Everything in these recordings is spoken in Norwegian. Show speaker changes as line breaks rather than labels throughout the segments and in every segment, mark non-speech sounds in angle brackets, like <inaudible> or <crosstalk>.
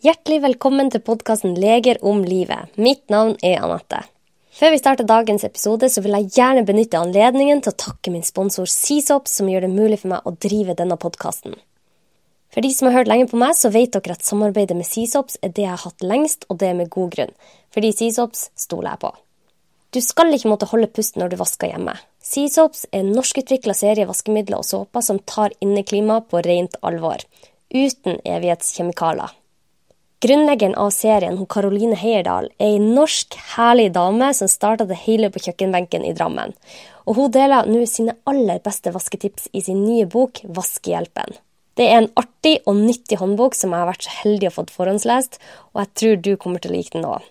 Hjertelig velkommen til podkasten Leger om livet. Mitt navn er Anette. Før vi starter dagens episode, så vil jeg gjerne benytte anledningen til å takke min sponsor Seasop, som gjør det mulig for meg å drive denne podkasten. For de som har hørt lenge på meg, så vet dere at samarbeidet med Seasops er det jeg har hatt lengst, og det er med god grunn. Fordi Seasops stoler jeg på. Du skal ikke måtte holde pusten når du vasker hjemme. Seasops er en norskutvikla serie vaskemidler og såper som tar inneklimaet på rent alvor. Uten evighetskjemikalier. Grunnleggeren av serien, hun Karoline Heierdal, er ei norsk, herlig dame som starta det hele på kjøkkenbenken i Drammen. Og hun deler nå sine aller beste vasketips i sin nye bok Vaskehjelpen. Det er en artig og nyttig håndbok som jeg har vært så heldig å få forhåndslest, og jeg tror du kommer til å like den òg.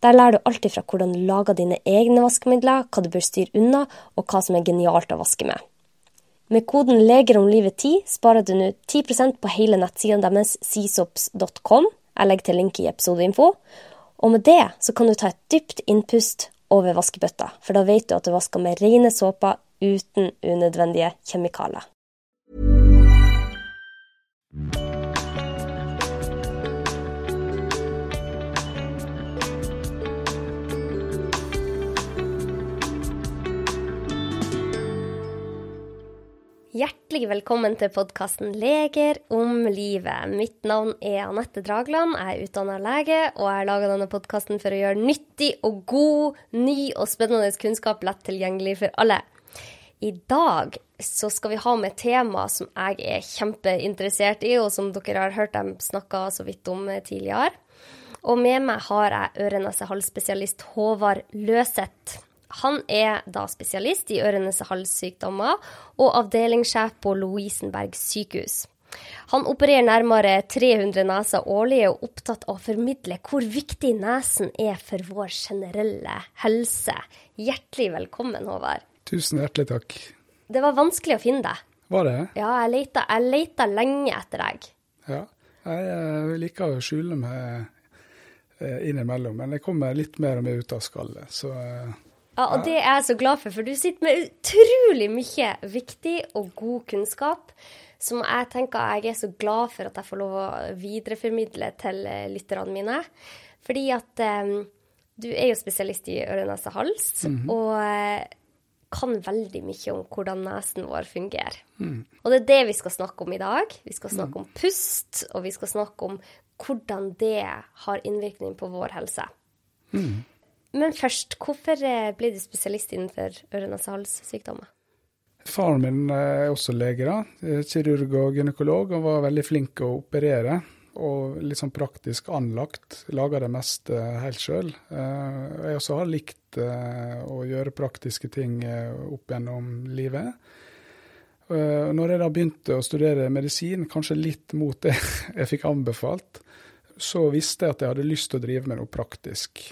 Der lærer du alltid fra hvordan du lager dine egne vaskemidler, hva du bør styre unna, og hva som er genialt å vaske med. Med koden 'Leger om livet 10' sparer du nå 10% på hele nettsiden deres seasops.com jeg legger til link i episodeinfo. Og med det så kan du ta et dypt innpust over vaskebøtta, for da vet du at du vasker med rene såper uten unødvendige kjemikalier. Hjertelig velkommen til podkasten Leger om livet. Mitt navn er Anette Dragland. Jeg er utdanna lege, og jeg har laga denne podkasten for å gjøre nyttig og god, ny og spennende kunnskap lett tilgjengelig for alle. I dag så skal vi ha med tema som jeg er kjempeinteressert i, og som dere har hørt dem snakke så vidt om tidligere. Og med meg har jeg øre-nese-hals-spesialist Håvard Løseth. Han er da spesialist i øre-nese-hals-sykdommer og avdelingssjef på Lovisenberg sykehus. Han opererer nærmere 300 neser årlig og er opptatt av å formidle hvor viktig nesen er for vår generelle helse. Hjertelig velkommen, Håvard.
Tusen hjertelig takk.
Det var vanskelig å finne deg.
Var det?
Ja, jeg leita, jeg leita lenge etter deg.
Ja, jeg liker å skjule meg eh, innimellom, men jeg kommer litt mer og mer ut av skallet. Så eh,
ja, og det er jeg så glad for, for du sitter med utrolig mye viktig og god kunnskap som jeg tenker jeg er så glad for at jeg får lov å videreformidle til eh, lytterne mine. Fordi at um, du er jo spesialist i øre, nese, hals, mm -hmm. og uh, kan veldig mye om hvordan nesen vår fungerer. Mm. Og det er det vi skal snakke om i dag. Vi skal snakke mm. om pust, og vi skal snakke om hvordan det har innvirkning på vår helse. Mm. Men først, hvorfor eh, ble du spesialist innenfor øre-nese-hals-sykdommer?
Faren min er også lege, da. kirurg og gynekolog, og var veldig flink å operere. Og litt sånn praktisk anlagt. Laga det meste helt sjøl. Eh, jeg også har likt eh, å gjøre praktiske ting opp gjennom livet. Når jeg da begynte å studere medisin, kanskje litt mot det <laughs> jeg fikk anbefalt, så visste jeg at jeg hadde lyst til å drive med noe praktisk.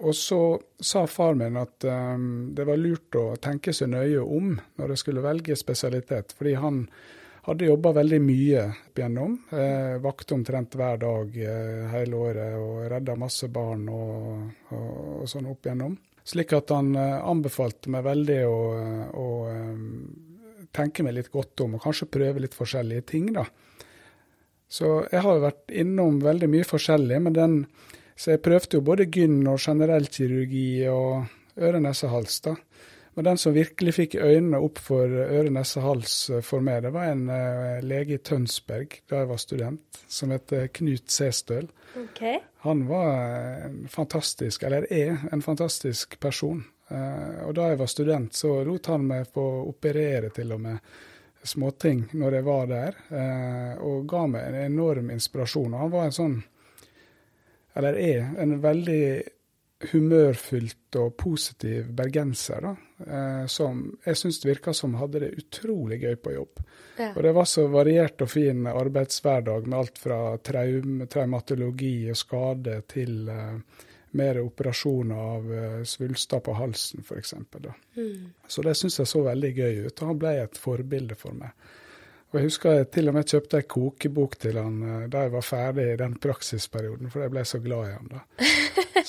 Og så sa far min at um, det var lurt å tenke seg nøye om når jeg skulle velge spesialitet, fordi han hadde jobba veldig mye opp igjennom. Eh, vakte omtrent hver dag eh, hele året og redda masse barn og, og, og, sånn opp igjennom. Slik at han eh, anbefalte meg veldig å, å um, tenke meg litt godt om, og kanskje prøve litt forskjellige ting, da. Så jeg har vært innom veldig mye forskjellig, men den så jeg prøvde jo både gyn og generellkirurgi og øre-nese-hals. da. Men den som virkelig fikk øynene opp for øre-nese-hals eh, for meg, det var en uh, lege i Tønsberg da jeg var student, som het Knut Sestøl.
Okay.
Han var en fantastisk, eller er en fantastisk person. Uh, og da jeg var student, så lot han meg få operere til og med småting når jeg var der, og ga meg en enorm inspirasjon. Og han var en sånn eller er, en veldig humørfylt og positiv bergenser, da, eh, som jeg syns virka som hadde det utrolig gøy på jobb. Ja. Og det var så variert og fin arbeidshverdag med alt fra traum, traumatologi og skade til eh, mer operasjoner av uh, svulster på halsen, f.eks. Mm. Så det syns jeg så veldig gøy ut, og han ble et forbilde for meg. Og Jeg husker jeg til og med kjøpte ei kokebok til han eh, da jeg var ferdig i den praksisperioden, for jeg ble så glad i han da. <laughs>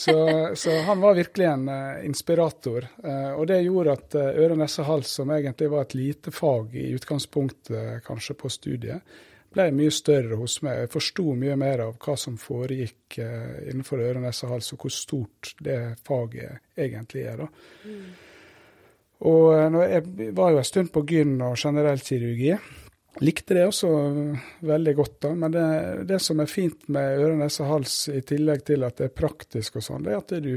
Så, så han var virkelig en uh, inspirator. Uh, og det gjorde at uh, øre, nese, hals, som egentlig var et lite fag i utgangspunktet kanskje på studiet, ble mye større hos meg. Jeg forsto mye mer av hva som foregikk innenfor øre, nese, hals, og hvor stort det faget egentlig er. da. Mm. Og Jeg var jo en stund på gyn og generellkirurgi. Likte det også veldig godt, da. Men det, det som er fint med øre, nese, hals, i tillegg til at det er praktisk og sånn, det er at du,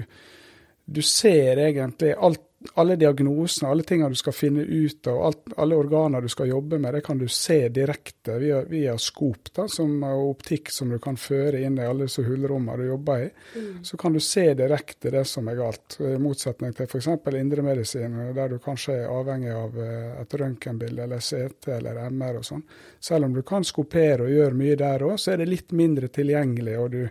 du ser egentlig alt alle diagnosene, alle tingene du skal finne ut av, alt, alle organer du skal jobbe med, det kan du se direkte via, via skop da, som, og optikk som du kan føre inn i alle disse hullrommene du jobber i. Mm. Så kan du se direkte det som er galt, i motsetning til f.eks. indremedisin, der du kanskje er avhengig av eh, et røntgenbilde eller CT eller MR og sånn. Selv om du kan skopere og gjøre mye der òg, så er det litt mindre tilgjengelig. og du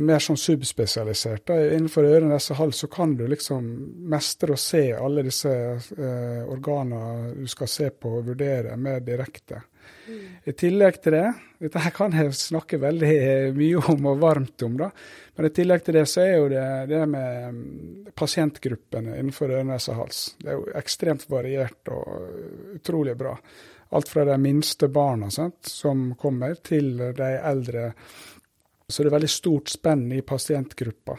mer sånn subspesialisert. Da. Innenfor øre, nese, hals så kan du liksom mestre å se alle disse eh, organene du skal se på og vurdere mer direkte. Mm. I tillegg til det, dette her kan jeg snakke veldig mye om og varmt om, da. Men i tillegg til det så er jo det det med mm, pasientgruppene innenfor øre, nese, hals. Det er jo ekstremt variert og utrolig bra. Alt fra de minste barna sant, som kommer, til de eldre så det er veldig stort spenn i pasientgruppa.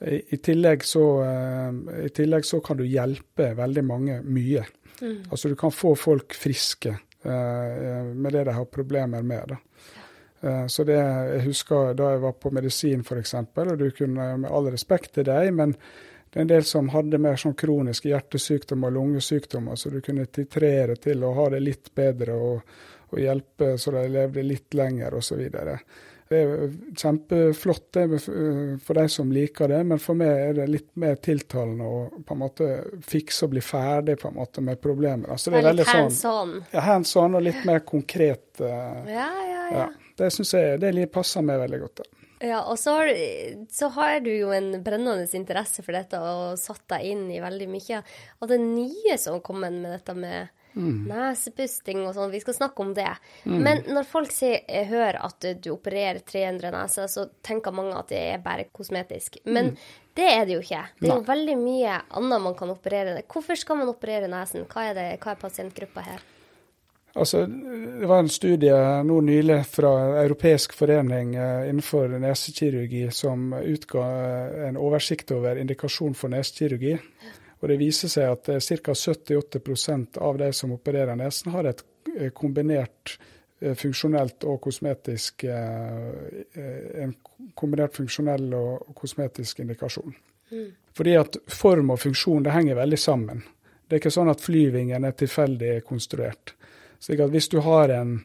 I, i, tillegg, så, uh, I tillegg så kan du hjelpe veldig mange mye. Mm. Altså du kan få folk friske uh, med det de har problemer med. da. Uh, så det jeg husker da jeg var på medisin f.eks., og du kunne med all respekt til deg, men det er en del som hadde mer sånn kroniske hjertesykdommer og lungesykdommer, så du kunne titrere til å ha det litt bedre og, og hjelpe så de levde litt lenger osv. Det er kjempeflott det for de som liker det, men for meg er det litt mer tiltalende å på en måte fikse og bli ferdig på en måte med problemet. Altså,
det er, litt hands on?
Sånn, ja, hands on og litt mer konkret. Uh,
ja, ja, ja.
Det syns jeg det passer meg veldig godt. Da.
Ja, og så har, så har, du jo en brennende interesse for dette og satt deg inn i veldig mye av det nye som har kommet med dette med Mm. Nesepusting og sånn. Vi skal snakke om det. Mm. Men når folk ser, eh, hører at du opererer 300 neser, så tenker mange at det er bare kosmetisk. Men mm. det er det jo ikke. Det er jo veldig mye annet man kan operere. Hvorfor skal man operere nesen? Hva er, det, hva er pasientgruppa her?
Altså, det var en studie nå nylig fra Europeisk forening eh, innenfor nesekirurgi som utga en oversikt over indikasjon for nesekirurgi. Og Det viser seg at ca. 70-80 av de som opererer nesen, har et eh, kombinert eh, funksjonelt og kosmetisk eh, en kombinert funksjonell og kosmetisk indikasjon. Mm. Fordi at form og funksjon det henger veldig sammen. Det er ikke sånn at flyvingen er tilfeldig konstruert. Slik at hvis du har en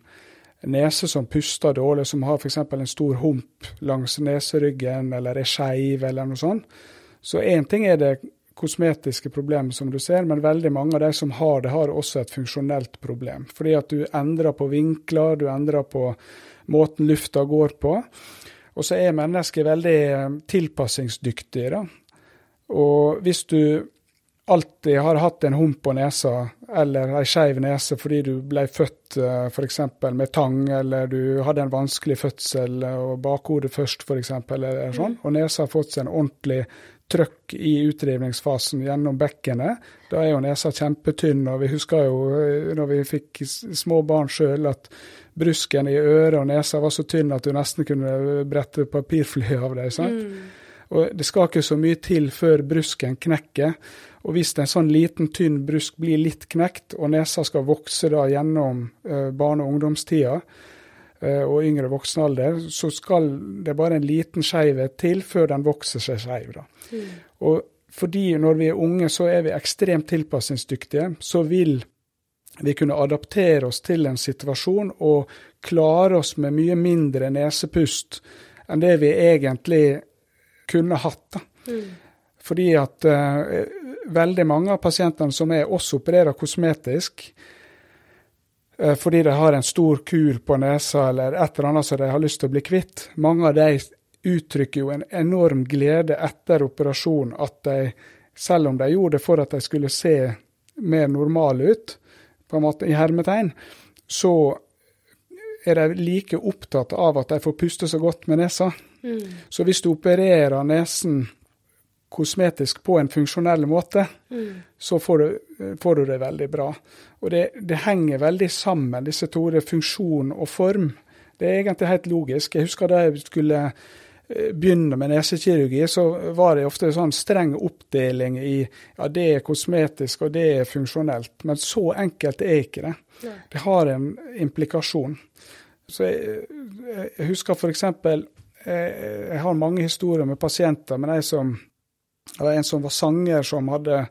nese som puster dårlig, som har f.eks. en stor hump langs neseryggen eller er skeiv eller noe sånt, så én ting er det kosmetiske problemer, som du ser, men veldig mange av de som har det, har også et funksjonelt problem. Fordi at du endrer på vinkler, du endrer på måten lufta går på. Og så er mennesker veldig eh, tilpassingsdyktige. Da. Og hvis du alltid har hatt en hump på nesa eller ei skeiv nese fordi du ble født eh, f.eks. med tang, eller du hadde en vanskelig fødsel og bakhodet først f.eks., eller sånn, og nesa har fått seg en ordentlig trøkk i utdrivningsfasen gjennom bekkenet. Da er jo nesa kjempetynn, og vi husker jo eh, når vi fikk små barn sjøl at brusken i øret og nesa var så tynn at du nesten kunne brette papirfly av deg. sant? Mm. Og Det skal ikke så mye til før brusken knekker. Og hvis en sånn liten, tynn brusk blir litt knekt, og nesa skal vokse da gjennom eh, barne- og ungdomstida, og yngre voksenalder, så skal det bare en liten skeivhet til før den vokser seg skeiv. Mm. Og fordi når vi er unge, så er vi ekstremt tilpasningsdyktige. Så vil vi kunne adaptere oss til en situasjon og klare oss med mye mindre nesepust enn det vi egentlig kunne hatt. Mm. Fordi at uh, veldig mange av pasientene som er også opererer kosmetisk, Eh, fordi de har en stor kul på nesa eller et eller annet som de har lyst til å bli kvitt. Mange av de uttrykker jo en enorm glede etter operasjon at de, selv om de gjorde det for at de skulle se mer normale ut, på en måte i hermetegn, så er de like opptatt av at de får puste så godt med nesa. Mm. Så hvis du opererer nesen kosmetisk på en funksjonell måte, mm. så får du, får du, det veldig bra. Og det, det, henger veldig sammen, disse to, det funksjon og form. Det er egentlig helt logisk. Jeg husker da jeg skulle eh, begynne med nesekirurgi, så var det ofte sånn streng oppdeling i ja, det er kosmetisk og det er funksjonelt. Men så enkelt er ikke det. Det har en implikasjon. Så jeg, jeg husker f.eks. Jeg, jeg har mange historier med pasienter, men jeg som det var en som var sanger, som hadde eh,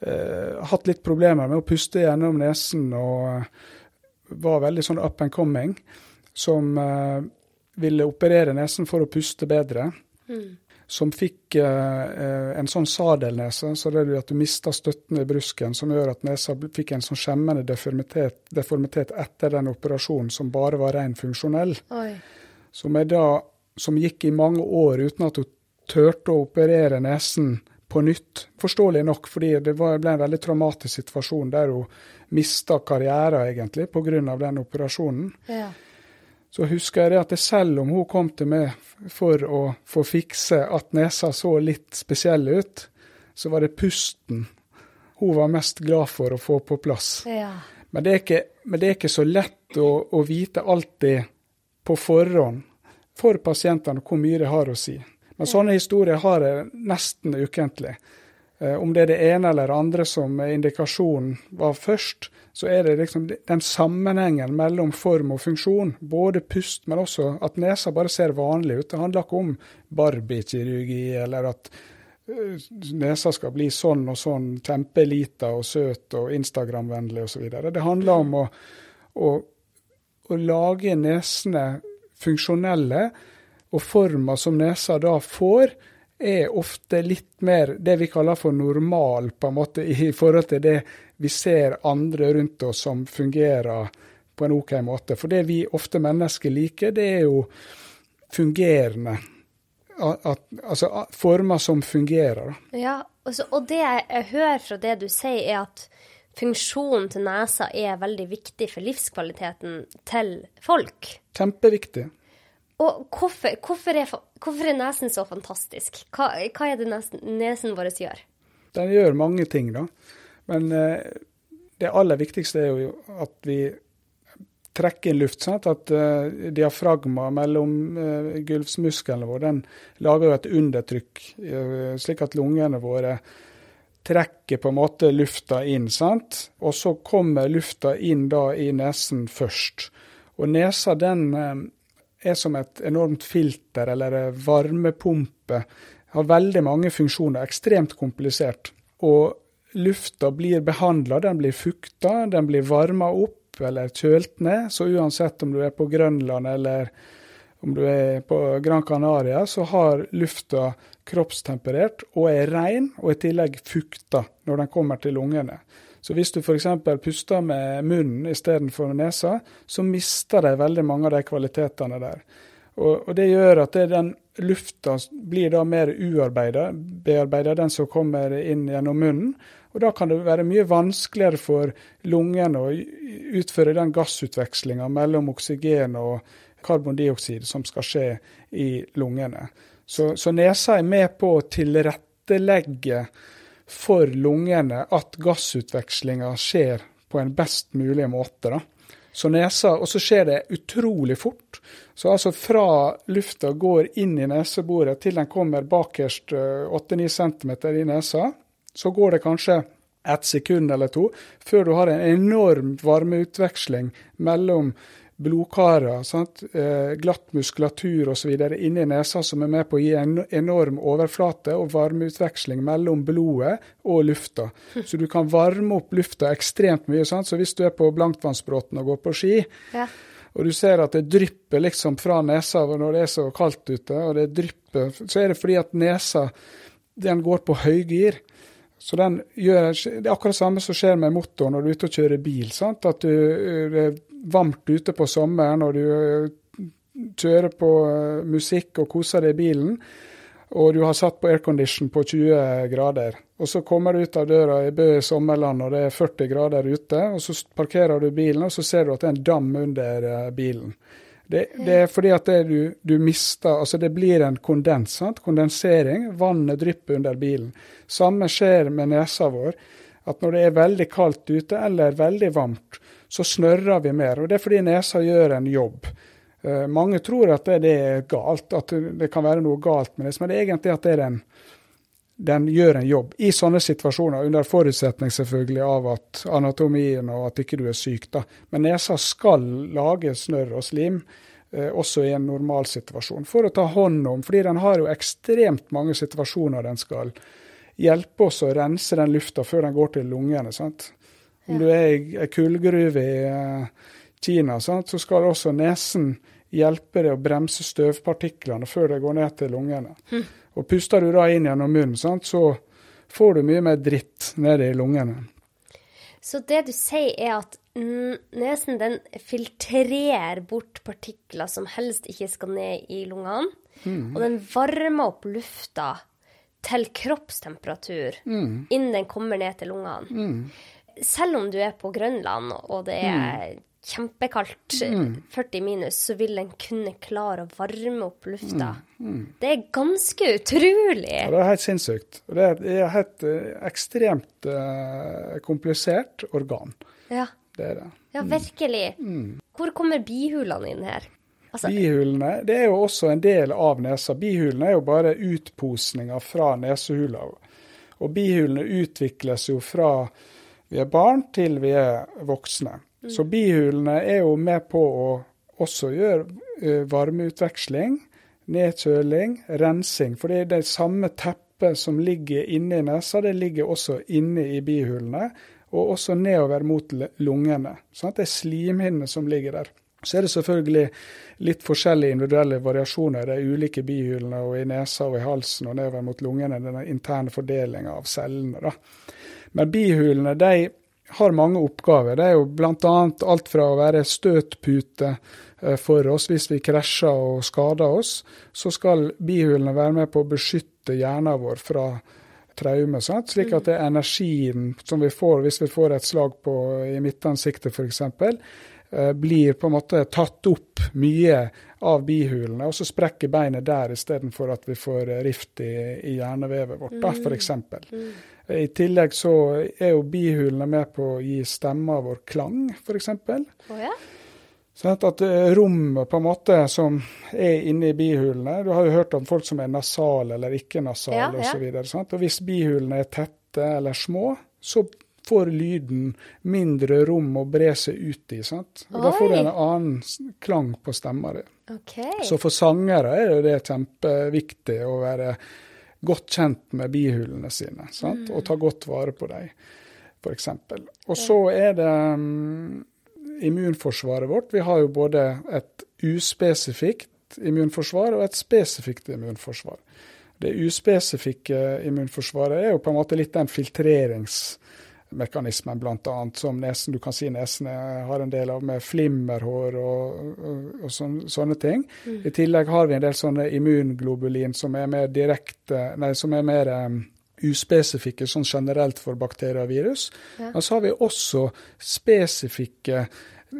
hatt litt problemer med å puste gjennom nesen og eh, var veldig sånn up and coming, som eh, ville operere nesen for å puste bedre. Mm. Som fikk eh, en sånn sadelnese, så det er at du mista støtten i brusken, som gjør at nesa fikk en sånn skjemmende deformitet, deformitet, etter den operasjonen, som bare var ren funksjonell. Som, da, som gikk i mange år uten at hun turte å operere nesen på nytt. Forståelig nok, fordi det ble en veldig traumatisk situasjon der hun mista karrieren, egentlig, pga. den operasjonen. Ja. Så husker jeg det at selv om hun kom til meg for å få fikse at nesa så litt spesiell ut, så var det pusten hun var mest glad for å få på plass. Ja. Men, det ikke, men, det er ikke, så lett å, å vite alltid på forhånd for pasientene hvor mye det har å si. Men sånne historier har jeg nesten ukentlig. Eh, om det er det ene eller det andre som indikasjonen var først, så er det liksom den sammenhengen mellom form og funksjon. Både pust, men også at nesa bare ser vanlig ut. Det handler ikke om Barbie-kirurgi eller at eh, nesa skal bli sånn og sånn, kjempelita og søt og Instagram-vennlig osv. Det handler om å, å, å lage nesene funksjonelle og forma som nesa da får, er ofte litt mer det vi kaller for normal, på en måte, i forhold til det vi ser andre rundt oss som fungerer på en OK måte. For det vi ofte mennesker liker, det er jo fungerende. At, altså former som fungerer.
Ja, altså, og det jeg hører fra det du sier, er at funksjonen til nesa er veldig viktig for livskvaliteten til folk.
Kjempeviktig.
Og hvorfor, hvorfor, er, hvorfor, er, nesen så fantastisk? Hva, hva er det nesen, nesen, vår gjør?
Den gjør mange ting, da. Men eh, det aller viktigste er jo at vi trekker inn luft. Sant? At eh, diafragma mellom eh, gulvsmusklene våre den lager jo et undertrykk, eh, slik at lungene våre trekker på en måte lufta inn. sant? Og så kommer lufta inn da i nesen først. Og nesa den eh, er som et enormt filter eller varmepumpe. Har veldig mange funksjoner, ekstremt komplisert. Og lufta blir behandla, den blir fukta, den blir varma opp eller kjølt ned. Så uansett om du er på Grønland eller om du er på Gran Canaria, så har lufta kroppstemperert og er ren, og i tillegg fukta når den kommer til lungene. Så hvis du f.eks. puster med munnen istedenfor nesa, så mister de veldig mange av de kvalitetene der. Og, og det gjør at det den lufta blir da mer uarbeida, bearbeida den som kommer inn gjennom munnen. Og da kan det være mye vanskeligere for lungene å utføre den gassutvekslinga mellom oksygen og karbondioksid som skal skje i lungene. Så, så nesa er med på å tilrettelegge for lungene at gassutvekslinga skjer på en best mulig måte. da. Så nesa, Og så skjer det utrolig fort. Så altså fra lufta går inn i neseboret til den kommer bakerst 8-9 eh, cm i nesa, så går det kanskje ett sekund eller to før du har en enorm varmeutveksling mellom blodkarer, sant? Eh, glatt muskulatur osv. inni nesa som er med på å gi en enorm overflate og varmeutveksling mellom blodet og lufta. Så du kan varme opp lufta ekstremt mye. Sant? Så hvis du er på Blankvannsbråten og går på ski, ja. og du ser at det drypper liksom fra nesa når det er så kaldt ute, og det drypper, så er det fordi at nesa den går på høygir. Så den gjør, Det er akkurat det samme som skjer med motoren når du er ute og kjører bil. Sant? At du, det er varmt ute på sommeren og du eh, kjører på eh, musikk og koser deg i bilen, og du har satt på aircondition på 20 grader. Og så kommer du ut av døra i Bø i sommerland og det er 40 grader ute, og så parkerer du bilen, og så ser du at det er en dam under eh, bilen. Det, det er fordi at det du, du, mister Altså det blir en kondens, sant? kondensering. Vannet drypper under bilen. Samme skjer med nesa vår. At når det er veldig kaldt ute eller veldig varmt, så snørrer vi mer. Og det er fordi nesa gjør en jobb. Uh, mange tror at det, er galt, at det kan være noe galt med det, men det er egentlig at det er den den gjør en jobb i sånne situasjoner, under forutsetning selvfølgelig av at anatomien og at ikke du er syk. da. Men nesa skal lage snørr og slim, eh, også i en normalsituasjon, for å ta hånd om. Fordi den har jo ekstremt mange situasjoner den skal hjelpe oss å rense den lufta før den går til lungene. sant? Om du er i ei kullgruve i eh, Kina, sant? så skal også nesen hjelpe deg å bremse støvpartiklene før det går ned til lungene. Mm. Og puster du da inn gjennom munnen, sant, så får du mye mer dritt nede i lungene.
Så det du sier er at nesen den filtrerer bort partikler som helst ikke skal ned i lungene, mm. og den varmer opp lufta til kroppstemperatur mm. innen den kommer ned til lungene. Mm. Selv om du er på Grønland og det er mm kjempekaldt, mm. 40 minus, så vil den kunne klare å varme opp lufta. Mm. Mm. Det er ganske utrolig.
Ja, det er helt sinnssykt. Det er et helt uh, ekstremt uh, komplisert organ.
Ja.
Det det.
Ja, virkelig. Mm. Hvor kommer bihulene inn her?
Altså, bihulene det er jo også en del av nesa. Bihulene er jo bare utposninger fra nesehula. Og bihulene utvikles jo fra vi er barn til vi er voksne. Så bihulene er jo med på å også gjøre uh, varmeutveksling, nedkjøling, rensing. For det er det samme teppet som ligger inni nesa, det ligger også inne i bihulene. Og også nedover mot lungene. Sånn det er slimhinnene som ligger der. Så er det selvfølgelig litt forskjellige individuelle variasjoner i de ulike bihulene og i nesa og i halsen og nedover mot lungene, den interne fordelinga av cellene. Da. Men bihulene de har mange oppgaver. Det er jo bl.a. alt fra å være støtpute eh, for oss hvis vi krasjer og skader oss, så skal bihulene være med på å beskytte hjernen vår fra traume. Sant? Slik at det er energien som vi får hvis vi får et slag på, i midtansiktet f.eks., eh, blir på en måte tatt opp mye av bihulene, og så sprekker beinet der istedenfor at vi får rift i, i hjernevevet vårt, da, f.eks. I tillegg så er jo bihulene med på å gi stemma vår klang, f.eks.
Oh, ja?
Sånn at eh, rommet på en måte som er inni bihulene Du har jo hørt om folk som er nasale eller ikke nasale ja, ja. osv. Og, og hvis bihulene er tette eller små, så får lyden mindre rom å bre seg ut i. sant? Og Da får du en annen klang på stemma di.
Okay.
Så for sangere er det kjempeviktig å være godt kjent med bihulene sine sant? Mm. og ta godt vare på dem, f.eks. Og så er det um, immunforsvaret vårt. Vi har jo både et uspesifikt immunforsvar og et spesifikt immunforsvar. Det uspesifikke immunforsvaret er jo på en måte litt den filtrerings mekanismen, bl.a. som nesen, du kan si nesen har en del av med flimmerhår og, og, og sånne, sånne ting. Mm. I tillegg har vi en del sånne immunglobulin som er mer direkte, nei, som er mer um, uspesifikke sånn generelt for bakterier og virus. Ja. Men så har vi også spesifikke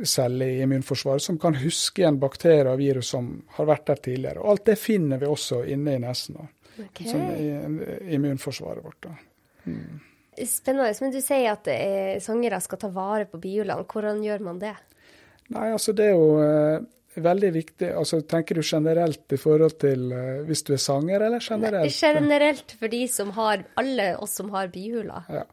celler i immunforsvaret som kan huske igjen bakterier og virus som har vært der tidligere. Og alt det finner vi også inne i nesen. Da. Okay. Sånn, i, immunforsvaret vårt. Da. Mm.
Spennende. Men du sier at eh, sangere skal ta vare på bihulene. Hvordan gjør man det?
Nei, altså Det er jo eh, veldig viktig. Altså Tenker du generelt i forhold til eh, hvis du er sanger, eller generelt? Nei,
generelt for de som har, alle oss som har bihuler.
Ja.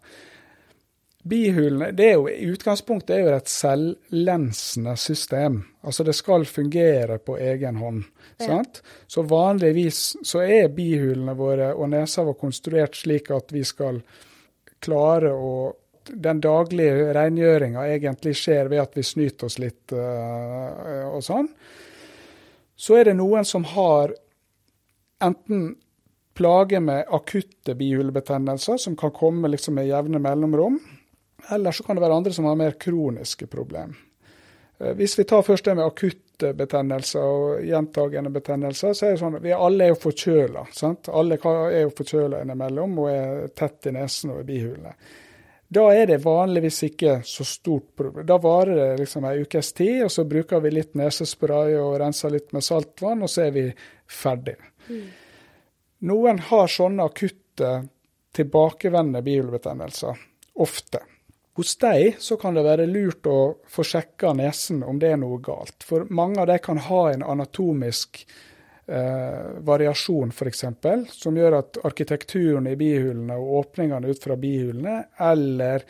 Bihulene det er jo, i utgangspunktet er jo et selvlensende system. Altså det skal fungere på egen hånd. Ja. Så vanligvis så er bihulene våre og nesa vår konstruert slik at vi skal klare å Den daglige rengjøringa egentlig skjer ved at vi snyter oss litt uh, og sånn. Så er det noen som har enten plager med akutte bihulebetennelser, som kan komme liksom med jevne mellomrom. Eller så kan det være andre som har mer kroniske problemer. Eh, hvis vi tar først det med akutte betennelser og gjentagende betennelser, så er det sånn at vi alle er jo forkjøla. Alle er jo forkjøla innimellom og er tett i nesen og i bihulene. Da er det vanligvis ikke så stort problem. Da varer det liksom ei ukes tid, og så bruker vi litt nesespray og renser litt med saltvann, og så er vi ferdig. Mm. Noen har sånne akutte, tilbakevendende bihulebetennelser ofte. Hos dem så kan det være lurt å få sjekka nesen om det er noe galt. For mange av dem kan ha en anatomisk eh, variasjon, f.eks., som gjør at arkitekturen i bihulene og åpningene ut fra bihulene, eller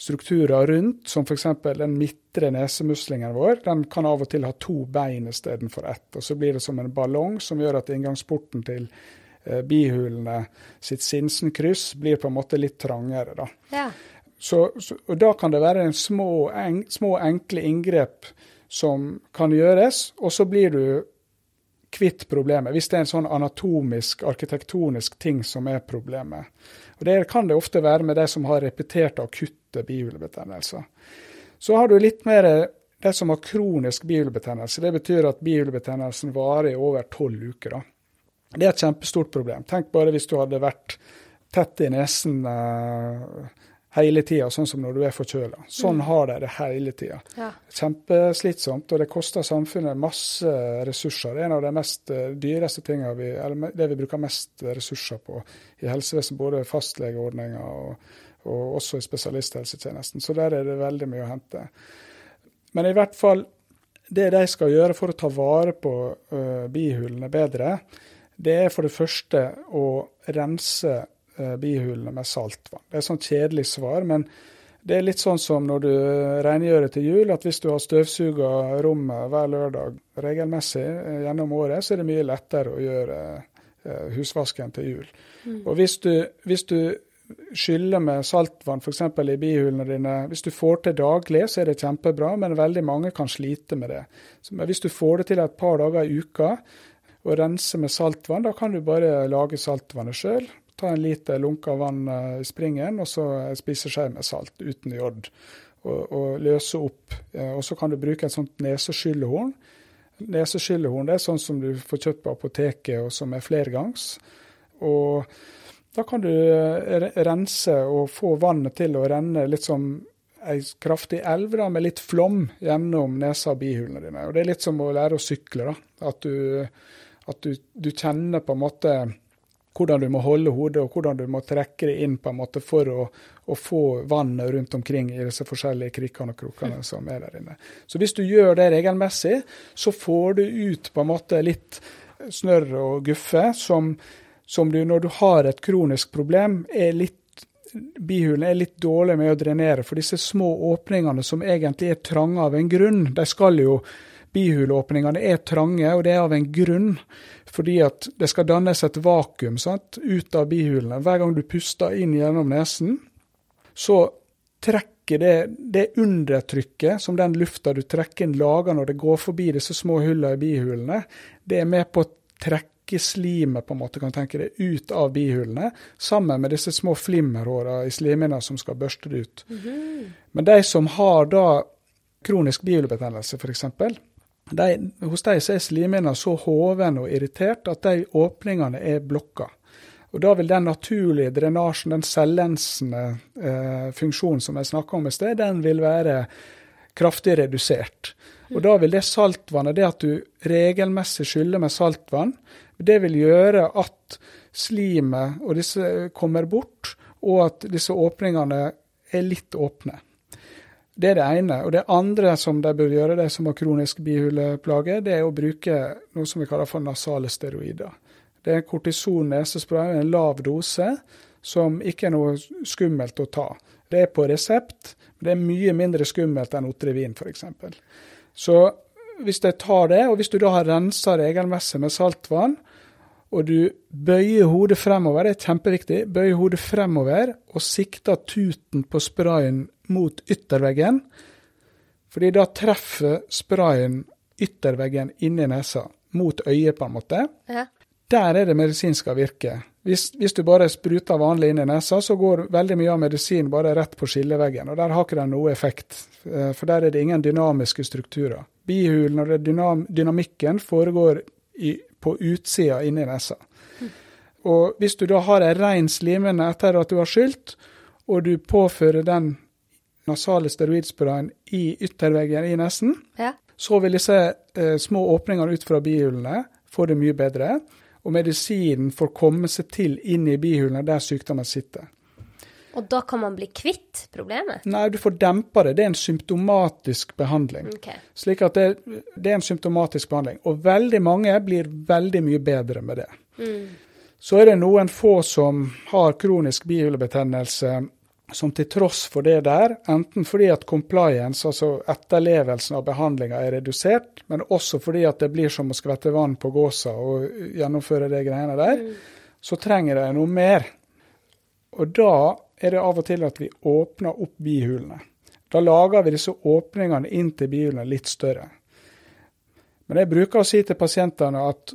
strukturer rundt, som f.eks. den midtre nesemuslingen vår, den kan av og til ha to bein istedenfor ett. Og så blir det som en ballong som gjør at inngangsporten til eh, bihulene sitt Sinsenkryss blir på en måte litt trangere. da. Ja. Så, så, og Da kan det være en små, en, små, enkle inngrep som kan gjøres, og så blir du kvitt problemet. Hvis det er en sånn anatomisk, arkitektonisk ting som er problemet. Og Det kan det ofte være med de som har repeterte akutte bihulebetennelser. Så har du litt mer de som har kronisk bihulebetennelse. Det betyr at bihulebetennelsen varer i over tolv uker. Da. Det er et kjempestort problem. Tenk bare hvis du hadde vært tett i nesen. Uh, hele tida, sånn som når du er forkjøla. Sånn mm. har de det hele tida. Ja. Kjempeslitsomt, og det koster samfunnet masse ressurser. Det er en av de mest uh, dyreste tingene vi, eller det vi bruker mest ressurser på i helsevesen, både fastlegeordninga og, og, også i spesialisthelsetjenesten. Så der er det veldig mye å hente. Men i hvert fall, det de skal gjøre for å ta vare på uh, bihulene bedre, det er for det første å rense Eh, bihulene med saltvann. Det er sånn kjedelig svar, men det er litt sånn som når du rengjør til jul, at hvis du har støvsuga rommet hver lørdag regelmessig eh, gjennom året, så er det mye lettere å gjøre eh, husvasken til jul. Mm. Og hvis du, hvis du skyller med saltvann f.eks. i bihulene dine, hvis du får til daglig, så er det kjempebra, men veldig mange kan slite med det. Så, hvis du får det til et par dager i uka, og rense med saltvann, da kan du bare lage saltvannet sjøl. Ta en liter lunka vann eh, i springen, og så en spiseskje med salt uten jod. Og, og, løse opp. Eh, og så kan du bruke et sånt neseskyllehorn. Neseskyllehorn det er sånn som du får kjøpt på apoteket, og som er flergangs. Og da kan du eh, rense og få vannet til å renne litt som ei kraftig elv da, med litt flom gjennom nesa og bihulene dine. Og Det er litt som å lære å sykle. da, At du, at du, du kjenner på en måte hvordan du må holde hodet, og hvordan du må trekke det inn på en måte for å, å få vannet rundt omkring i disse forskjellige krikkene og krokene som er der inne. Så hvis du gjør det regelmessig, så får du ut på en måte litt snørr og guffe som, som du, når du har et kronisk problem, er litt Bihulene er litt dårlige med å drenere, for disse små åpningene som egentlig er trange av en grunn, de skal jo Bihuleåpningene er trange, og det er av en grunn. Fordi at det skal dannes et vakuum sant, ut av bihulene. Hver gang du puster inn gjennom nesen, så trekker det, det undertrykket som den lufta du trekker inn, lager når det går forbi disse små hullene i bihulene, det er med på å trekke slimet på en måte, kan tenke det, ut av bihulene, sammen med disse små flimmerhåra i slimhinna som skal børste det ut. Mm -hmm. Men de som har da kronisk bihulebetennelse, f.eks., de, hos dem er slimhinna så hoven og irritert at de åpningene er blokka. Og Da vil den naturlige drenasjen, den cellensende eh, funksjonen som jeg snakka om i sted, den vil være kraftig redusert. Og Da vil det saltvannet, det at du regelmessig skyller med saltvann, det vil gjøre at slimet og disse kommer bort, og at disse åpningene er litt åpne. Det er det ene. Og det andre som de bør gjøre, de som har kronisk bihuleplage, det er å bruke noe som vi kaller for nasale steroider. Det er kortison nesespray, en lav dose, som ikke er noe skummelt å ta. Det er på resept, men det er mye mindre skummelt enn Otrivin f.eks. Så hvis de tar det, og hvis du da har rensa regelmessig med saltvann, og du bøyer hodet fremover, det er kjempeviktig, bøyer hodet fremover og sikter tuten på sprayen mot ytterveggen. Fordi da treffer sprayen ytterveggen inni nesa, mot øyet, på en måte. Ja. Der er det medisin skal virke. Hvis, hvis, du bare spruter vanlig inn i nesa, så går veldig mye av medisin bare rett på skilleveggen. Og der har ikke den noe effekt, eh, for der er det ingen dynamiske strukturer. Bihulen og dynam dynamikken foregår i, på utsida inni nesa. Og hvis du da har ei rein slimhinne etter at du har skylt, og du påfører den nasale steroidsprayen i ytterveggen i nesen,
Ja.
så vil disse eh, små åpningene ut fra bihulene få det mye bedre. Og medisinen får komme seg til inn i bihulene der sykdommen sitter.
Og da kan man bli kvitt problemet?
Nei, du får dempa det. Det er en symptomatisk behandling.
Okay.
Slik at det, det er en symptomatisk behandling. Og veldig mange blir veldig mye bedre med det. Så er det noen få som har kronisk bihulebetennelse som til tross for det der, enten fordi at compliance, altså etterlevelsen av behandlinga er redusert, men også fordi at det blir som å skvette vann på gåsa og gjennomføre de greiene der, så trenger de noe mer. Og da er det av og til at vi åpner opp bihulene. Da lager vi disse åpningene inn til bihulene litt større. Men jeg bruker å si til pasientene at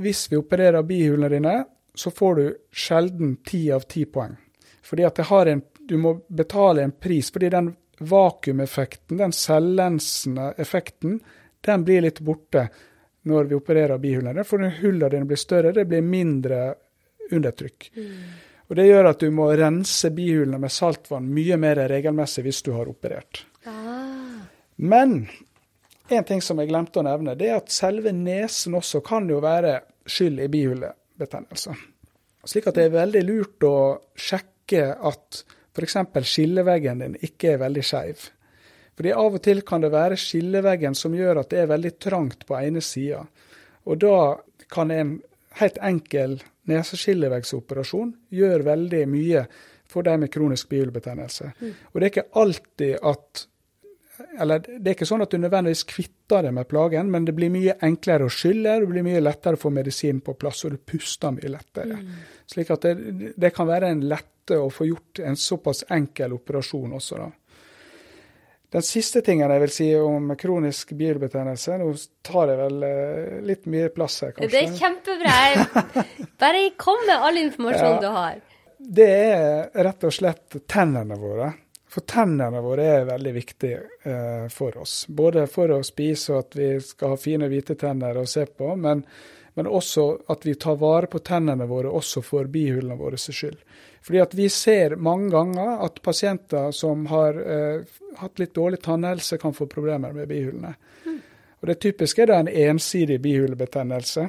hvis vi opererer bihulene dine, så får du sjelden ti av ti poeng. Fordi at en, du må betale en pris, fordi den vakuumeffekten, den selvlensende effekten, den blir litt borte når vi opererer bihulene. For hullene dine blir større, det blir mindre undertrykk. Og Det gjør at du må rense bihulene med saltvann mye mer regelmessig hvis du har operert.
Ah.
Men en ting som jeg glemte å nevne, det er at selve nesen også kan jo være skyld i bihulebetennelse. Slik at det er veldig lurt å sjekke at f.eks. skilleveggen din ikke er veldig skeiv. Fordi av og til kan det være skilleveggen som gjør at det er veldig trangt på ene sida. Og da kan en helt enkel neseskillevegsoperasjon gjør veldig mye for de med kronisk bihulebetennelse. Og det er ikke alltid at eller det er ikke sånn at du nødvendigvis kvitter deg med plagen, men det blir mye enklere å skylle, det blir mye lettere å få medisin på plass, og du puster mye lettere. Slik at det, det kan være en lette å få gjort en såpass enkel operasjon også, da. Den siste tingen jeg vil si om kronisk bihulebetennelse Nå tar jeg vel eh, litt mye plass her, kanskje.
Det er kjempebra. <laughs> Bare kom med all informasjonen
Ja.
du har.
Det er rett og slett tennene våre. For tennene våre er veldig viktige eh, for oss. Både for å spise og at vi skal ha fine hvite tenner å se på, men, men også at vi tar vare på tennene våre også for bihulene våre sin skyld. Fordi at vi ser mange ganger at pasienter som har eh, hatt litt dårlig tannhelse, kan få problemer med bihulene. Og Det typiske er da en ensidig bihulebetennelse.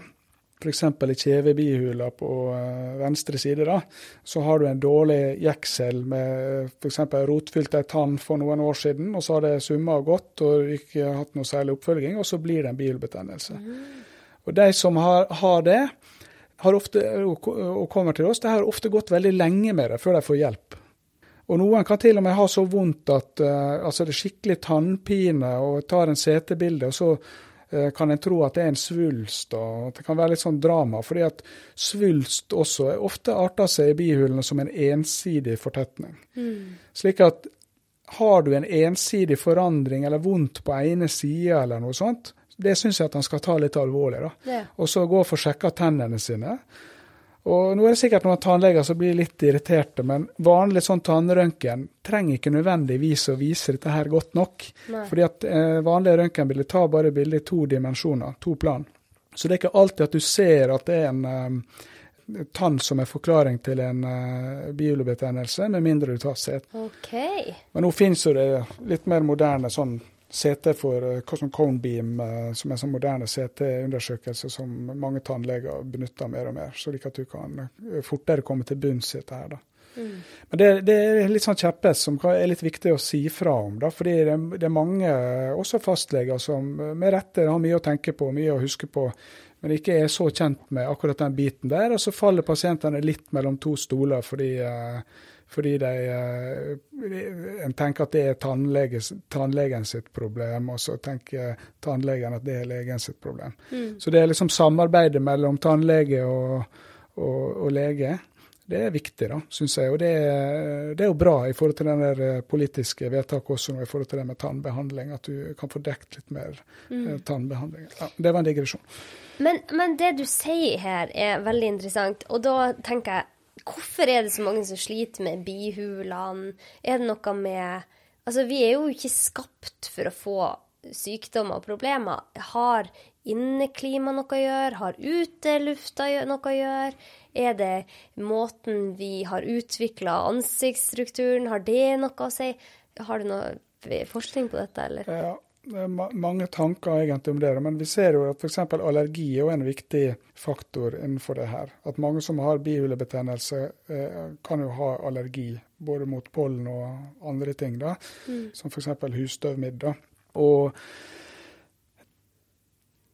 F.eks. i kjevebihula på eh, venstre side. da, Så har du en dårlig jeksel med f.eks. rotfylt ei tann for noen år siden, og så har det summa og gått og ikke hatt noe særlig oppfølging, og så blir det en bihulebetennelse. Og de som har, har det, ofte, og kommer til oss, de har ofte gått veldig lenge med det før de får hjelp. Og noen kan til og med ha så vondt at uh, altså det er skikkelig tannpine, og tar en CT-bilde, og så uh, kan en tro at det er en svulst. og Det kan være litt sånn drama, fordi at svulst også er ofte arter seg i bihulene som en ensidig fortetning. Slik at har du en ensidig forandring eller vondt på ene sida eller noe sånt, det syns jeg at han skal ta litt alvorlig. da. Og så gå og få sjekka tennene sine. Og nå er det sikkert noen tannleger som blir litt irriterte, men vanlig sånn tannrøntgen trenger ikke nødvendigvis å vise dette her godt nok.
Nei.
Fordi at eh, vanlige røntgenbilder tar bare bilder i to dimensjoner, to plan. Så det er ikke alltid at du ser at det er en eh, tann som er forklaring til en uh, biolobetennelse, med mindre du tar set.
Okay.
Men nå finnes jo det litt mer moderne sånn CT for Cosmo hva som cone beam, eh, som er en sånn moderne CT-undersøkelse som mange tannleger benytter mer og mer, slik at du kan eh, fortere komme til bunns i dette her. da. Men det, det er litt sånn kjepphest som er litt viktig å si fra om. da, fordi det, det er mange, eh, også fastleger, som eh, med rette har mye å tenke på, mye å huske på, men ikke er så kjent med akkurat den biten der. Og så faller pasientene litt mellom to stoler fordi, eh, fordi de, eh, en tenker at det er tannlege, tannlegen sitt problem, og så tenker tannlegen at det er legen sitt problem. Så det er liksom samarbeidet mellom tannlege og, og, og lege. Det er viktig, da, syns jeg. Og det er, det er jo bra i forhold til den der eh, politiske vedtaket også, i forhold til det med tannbehandling. At du kan få dekt litt mer mm. tannbehandling. Ja, det var en digresjon.
Men, men det du sier her, er veldig interessant. Og da tenker jeg, hvorfor er det så mange som sliter med bihulene? Er det noe med Altså, vi er jo ikke skapt for å få sykdommer og problemer. Har inneklima noe å gjøre? Har utelufta noe å gjøre? Er det måten vi har utvikla ansiktsstrukturen, har det noe å si? Har du noe forskning på dette, eller?
Ja, det er mange tanker egentlig om det. Men vi ser jo at f.eks. allergi er en viktig faktor innenfor det her. At mange som har bihulebetennelse, eh, kan jo ha allergi både mot pollen og andre ting, da, mm. som f.eks. husstøvmidd. Og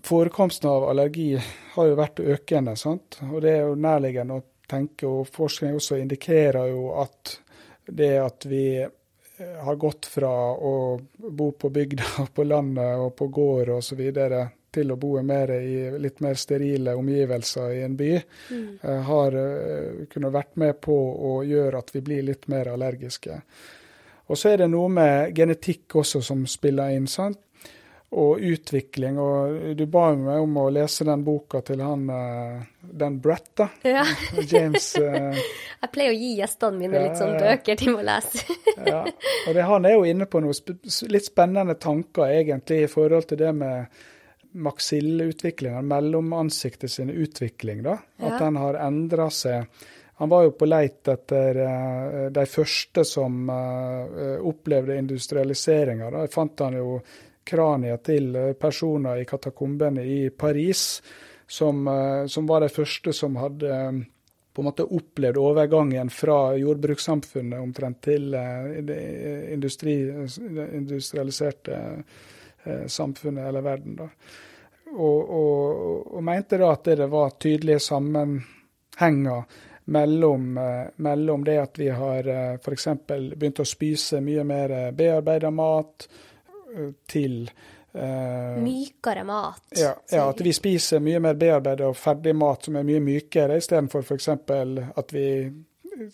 forekomsten av allergi har jo vært økende, sant? og det er jo nærliggende å tenke. og Forskning også indikerer jo at det at vi har gått fra å bo på bygda, <laughs> på landet og på gård osv. til å bo mer i litt mer sterile omgivelser i en by, mm. Eh, har uh, kunnet vært med på å gjøre at vi blir litt mer allergiske. Og så er det noe med genetikk også som spiller inn. sant? Og utvikling. Og du ba meg om å lese den boka til han eh, den Brett, da.
Ja. <laughs>
James uh,
Jeg pleier å gi gjestene mine ja, litt sånn bøker de må lese. <laughs>
ja, og det, Han er jo inne på noen litt spennende tanker egentlig i forhold til det med maksilleutviklingen, mellomansiktet sin utvikling. da, At den har endra seg. Han var jo på leit etter uh, de første som opplevde industrialiseringa. Da fant han jo kraniet til eh, personer i katakombene i Paris, som, eh, som, var de første som hadde eh, på en måte opplevd overgangen fra jordbrukssamfunnet omtrent til det industri, industrialiserte samfunnet eller verden. Da. Og, og, og, mente da at det var tydelige sammenhenger mellom, mellom det at vi har f.eks. begynt å spise mye mer bearbeida mat, til
uh, Mykere mat?
Ja, ja, at vi spiser mye mer bearbeidet og ferdig mat som er mye mykere, istedenfor f.eks. at vi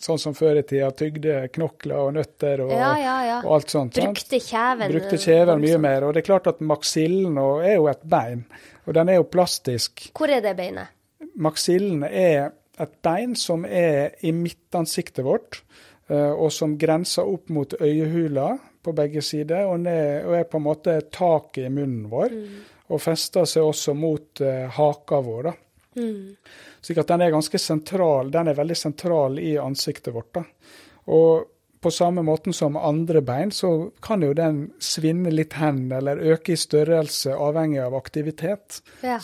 sånn som før i tida, tygde knokler og nøtter og,
ja, ja, ja.
og alt sånt.
Brukte kjeven.
Brukte kjeven mye mer. Og det er klart at maksillen er jo et bein, og den er jo plastisk.
Hvor er det beinet?
Maksillen er et bein som er i midtansiktet vårt, eh, og som grenser opp mot øyehula på begge sider, og, ned, og er på en måte taket i munnen vår. Mm. Og fester seg også mot uh, haka vår. da. Mm. Slik at den er ganske sentral. Den er veldig sentral i ansiktet vårt. da. Og på samme måten som andre bein, så kan jo den svinne litt hen eller øke i størrelse avhengig av aktivitet. Ja.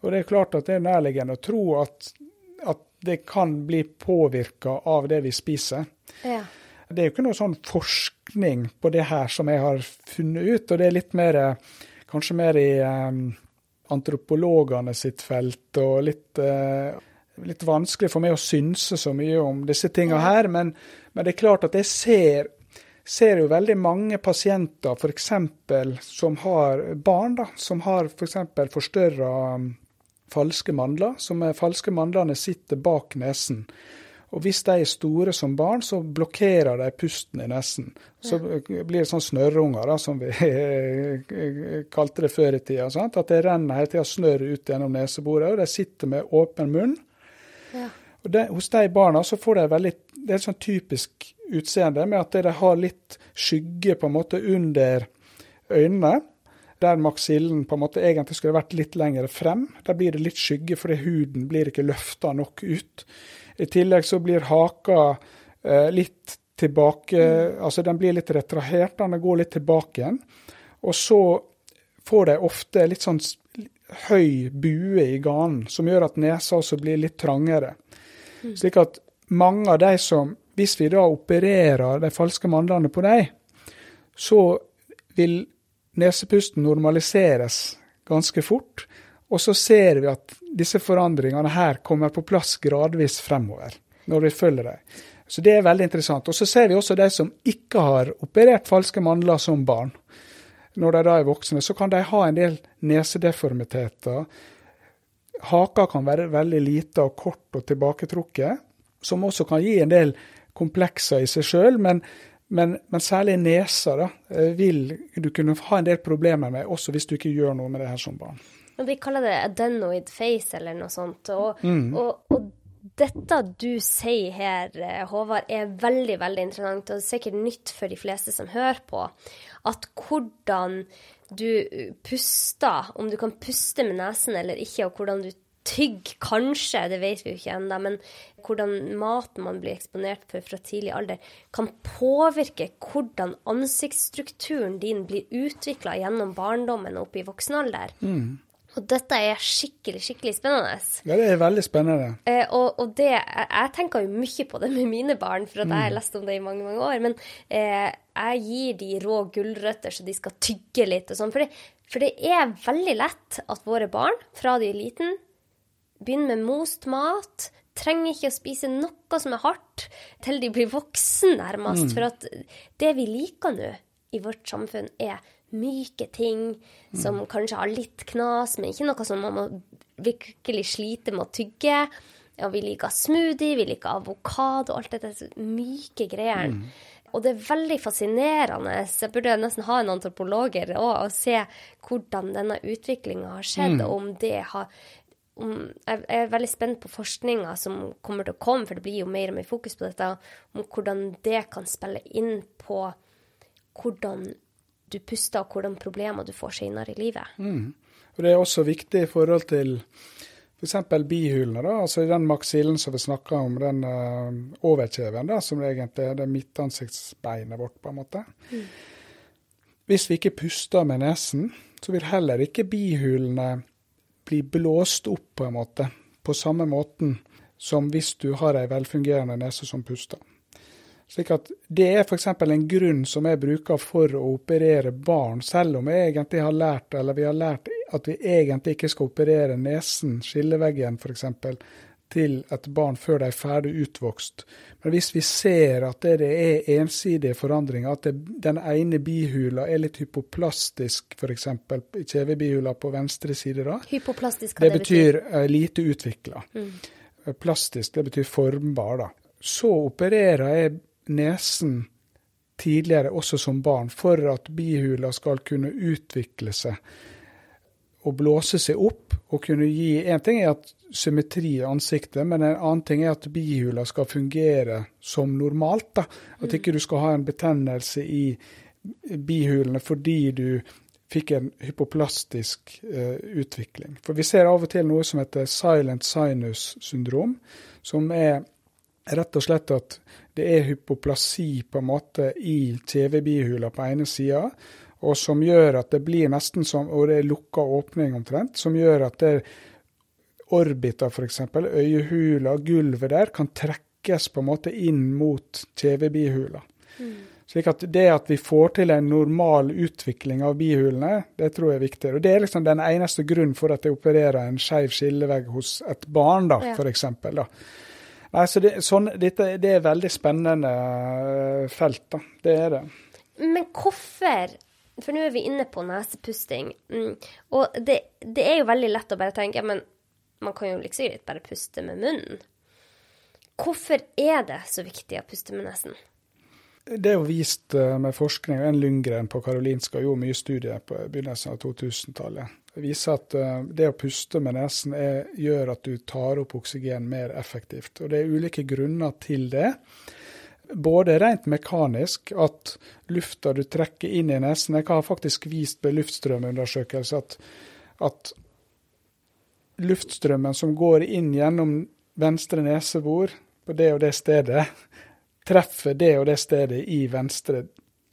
Og det er klart at det er nærliggende å tro at, at det kan bli påvirka av det vi spiser. Ja. Det er jo ikke noe sånn forskning på det her som jeg har funnet ut, og det er litt mer kanskje mer i um, antropologene sitt felt, og litt, uh, litt, vanskelig for meg å synse så mye om disse tinga her. Men, men, det er klart at jeg ser, ser jo veldig mange pasienter f.eks. som har barn, da, som har f.eks. For forstørra um, falske mandler, som er falske mandlene sitter bak nesen. Og hvis de er store som barn, så blokkerer de pusten i nesen. Så blir det sånn snørrunger, da, som vi <laughs> kalte det før i tida. Sant? At det renner hele tida snørr ut gjennom neseboret, og de sitter med åpen munn. Ja. Og de, hos de barna så får de veldig Det er et sånn typisk utseende med at de har litt skygge på en måte under øynene der maksillen på en måte egentlig skulle vært litt lenger frem. Der blir det litt skygge fordi huden blir ikke løfta nok ut. I tillegg så blir haka eh, litt tilbake mm. Altså den blir litt retrahert, den går litt tilbake igjen. Og så får de ofte litt sånn høy bue i ganen, som gjør at nesa også blir litt trangere. Mm. Slik at mange av de som Hvis vi da opererer de falske mandlene på dem, så vil nesepusten normaliseres ganske fort. Og så ser vi at disse forandringene her kommer på plass gradvis fremover, når vi følger dem. Så det er veldig interessant. Og så ser vi også de som ikke har operert falske mandler som barn. Når de da er voksne, så kan de ha en del nesedeformiteter. Haka kan være veldig lite og kort og tilbaketrukket, som også kan gi en del komplekser i seg sjøl. Men, men, men, særlig nesa da, vil du kunne ha en del problemer med, også hvis du ikke gjør noe med det her som barn.
De kaller det adenoid face eller noe sånt. Og, mm. og, og dette du sier her, eh, Håvard, er veldig, veldig interessant, og sikkert nytt for de fleste som hører på. At hvordan du puster, om du kan puste med nesen eller ikke, og hvordan du tygger, kanskje, det vet vi jo ikke ennå, men hvordan maten man blir eksponert for fra tidlig alder, kan påvirke hvordan ansiktsstrukturen din blir utvikla gjennom barndommen og opp i voksen alder.
Mm.
Og dette er skikkelig, skikkelig spennende.
Ja, det er veldig spennende.
Eh, og, og det, jeg, tenker jo mye på det med mine barn, for at jeg har
Mm.
lest om det i mange mange år. Men eh, jeg gir de rå gulrøtter så de skal tygge litt og sånn. For, for det er veldig lett at våre barn, fra de er liten, begynner med most mat. Trenger ikke å spise noe som er hardt, til de blir voksen, nærmest. For at det vi liker nå i vårt samfunn, er myke ting som kanskje har litt knas, men ikke noe som man må virkelig slite med å tygge. Og vi liker smoothie, vi liker avokado, alt dette myke myke greier. Og det er veldig fascinerende. Jeg burde nesten ha en antropologer òg og se hvordan denne utviklinga har skjedd, og om det har om, jeg er veldig spent på forskninga som kommer til å komme, for det blir jo mer og mer fokus på dette, om hvordan det kan spille inn på hvordan du puster, og hvordan problemer du får senere i livet.
Og Det er også viktig i forhold til f.eks. bihulene. da, altså Den maksillen som vi snakka om, den uh, overkjeven, da, som egentlig er det midtansiktsbeinet vårt, på en måte. Hvis vi ikke puster med nesen, så vil heller ikke bihulene bli blåst opp på en måte, på samme måten som hvis du har ei velfungerende nese som puster. Slik at Det er f.eks. en grunn som jeg bruker for å operere barn, selv om jeg egentlig har lært, eller vi har lært at vi egentlig ikke skal operere nesen, skilleveggen f.eks., til et barn før de er ferdig utvokst. Men hvis vi ser at det er ensidige forandringer, at det, den ene bihula er litt hypoplastisk, f.eks. kjevebihula på venstre side, da,
Hypoplastisk,
det
det betyr.
betyr eh, lite utvikla. Plastisk, det betyr formbar, da. Så opererer jeg nesen tidligere, også som barn, for at bihula skal kunne utvikle seg og blåse seg opp og kunne gi En ting er at symmetri i ansiktet, men en annen ting er at bihula skal fungere som normalt. da. At ikke du skal ha en betennelse i bihulene fordi du fikk en hypoplastisk eh, utvikling. For vi ser av og til noe som heter silent sinus syndrom, som er rett og slett at det er hypoplasi på en måte i TV-bihula på ene sida, og som gjør at det blir nesten som Og det er lukka åpning omtrent, som gjør at det orbita, f.eks., øyehula, gulvet der, kan trekkes på en måte inn mot TV-bihula. Mm. Slik at det at vi får til en normal utvikling av bihulene, det tror jeg er viktig. Og det er liksom den eneste grunnen for at jeg opererer en skeiv skillevegg hos et barn, da,
Ja.
da. Nei, så det, sånn, dette, det er veldig spennende eh, felt, da. Det er det.
Men hvorfor For nå er vi inne på nesepusting. Mm. Og det, det er jo veldig lett å bare tenke men man kan jo liksom greit bare puste med munnen. Hvorfor er det så viktig å puste med nesen?
Det er jo vist eh, med forskning. En Lundgren på Karolinska gjorde mye studier på begynnelsen av 2000-tallet. Det viser at eh, det å puste med nesen er, gjør at du tar opp oksygen mer effektivt. Og Det er ulike grunner til det. Både rent mekanisk, at lufta du trekker inn i nesen Jeg har faktisk vist ved luftstrømundersøkelse at, at luftstrømmen som går inn gjennom venstre nesebor på det og det stedet, treffer det og det stedet i venstre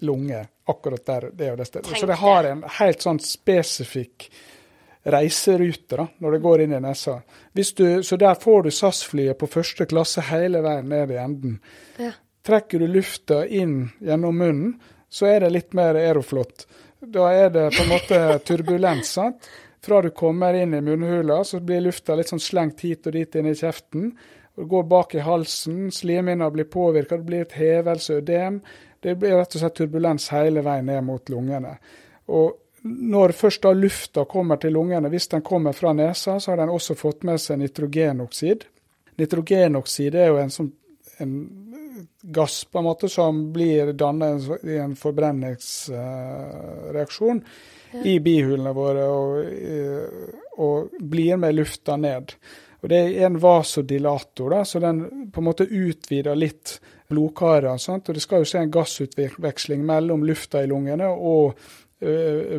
lunge. Akkurat der det og det stedet.
Tenk
Så det har en helt sånn spesifikk reiserute da, når det går inn i nesa. Du, så der får du SAS-flyet på første klasse hele veien ned i enden.
Ja.
Trekker du lufta inn gjennom munnen, så er det litt mer aeroflot. Da er det på en måte turbulens. sant? Fra du kommer inn i munnhula, så blir lufta litt sånn slengt hit og dit inn i kjeften. Og går bak i halsen, slimhinna blir påvirka, det blir et hevelse, ødem. Det blir rett og slett turbulens hele veien ned mot lungene. Og når først da lufta kommer til lungene, hvis den kommer fra nesa, så har den også fått med seg nitrogenoksid. Nitrogenoksid er jo en sånn en gass på en måte som blir dannet i en forbrenningsreaksjon i bihulene våre og, og blir med lufta ned. Og Det er en vasodilator, da, så den på en måte utvider litt blodkarene. Og det skal jo skje en gassutveksling mellom lufta i lungene og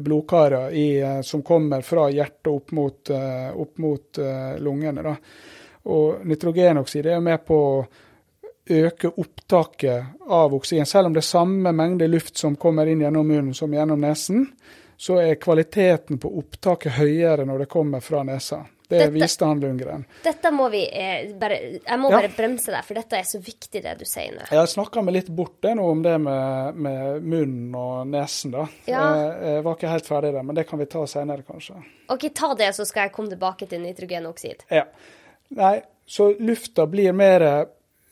blodkarer som kommer fra hjertet opp mot, opp mot lungene. Da. Og nitrogenoksid er jo med på å øke opptaket av oksygen. Selv om det er samme mengde luft som kommer inn gjennom munnen som gjennom nesen, så er kvaliteten på opptaket høyere når det kommer fra nesa. Det dette, viste han Lundgren.
Dette må vi eh, bare Jeg må ja. bare bremse deg, for dette er så viktig, det du sier nå.
Jeg snakka meg litt bort det nå om det med, med munnen og nesen, da. Ja. Jeg, jeg, var ikke helt ferdig der, men det kan vi ta senere, kanskje.
OK, ta det, så skal jeg komme tilbake til nitrogenoksid.
Ja. Nei, så lufta blir mer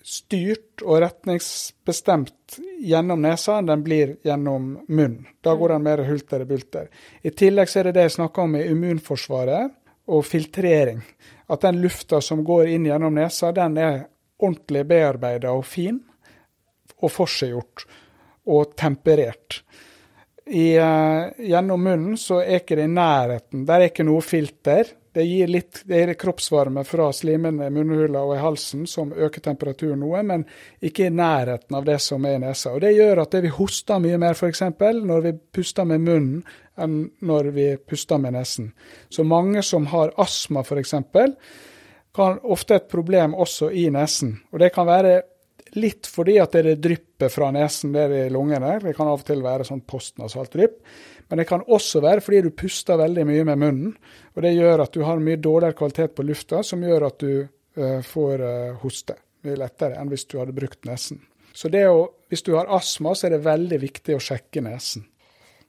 styrt og retningsbestemt gjennom nesa enn den blir gjennom munnen. Da går den mer hulter i bulter. I tillegg så er det det jeg snakka om i immunforsvaret og filtrering. At den lufta som går inn gjennom nesa, den er ordentlig bearbeida og fin, og forseggjort og temperert. I, uh, gjennom munnen så er ikke det i nærheten. Der er ikke noe filter. Det gir litt det gir kroppsvarme fra slimene i munnhula og i halsen som øker temperaturen noe, men ikke i nærheten av det som er i nesa. Og Det gjør at det vi hoster mye mer f.eks. når vi puster med munnen, enn når vi puster med nesen. Så mange som har astma f.eks., kan ofte et problem også i nesen. Og det kan være litt fordi at det drypper fra nesen ned i lungene. Det kan av og til være sånn postnasalt drypp. Men det kan også være fordi du puster veldig mye med munnen. Og det gjør at du har mye dårligere kvalitet på lufta, som gjør at du uh, får uh, hoste mye lettere enn hvis du hadde brukt nesen. Så å, hvis du har astma, så er det veldig viktig å sjekke nesen.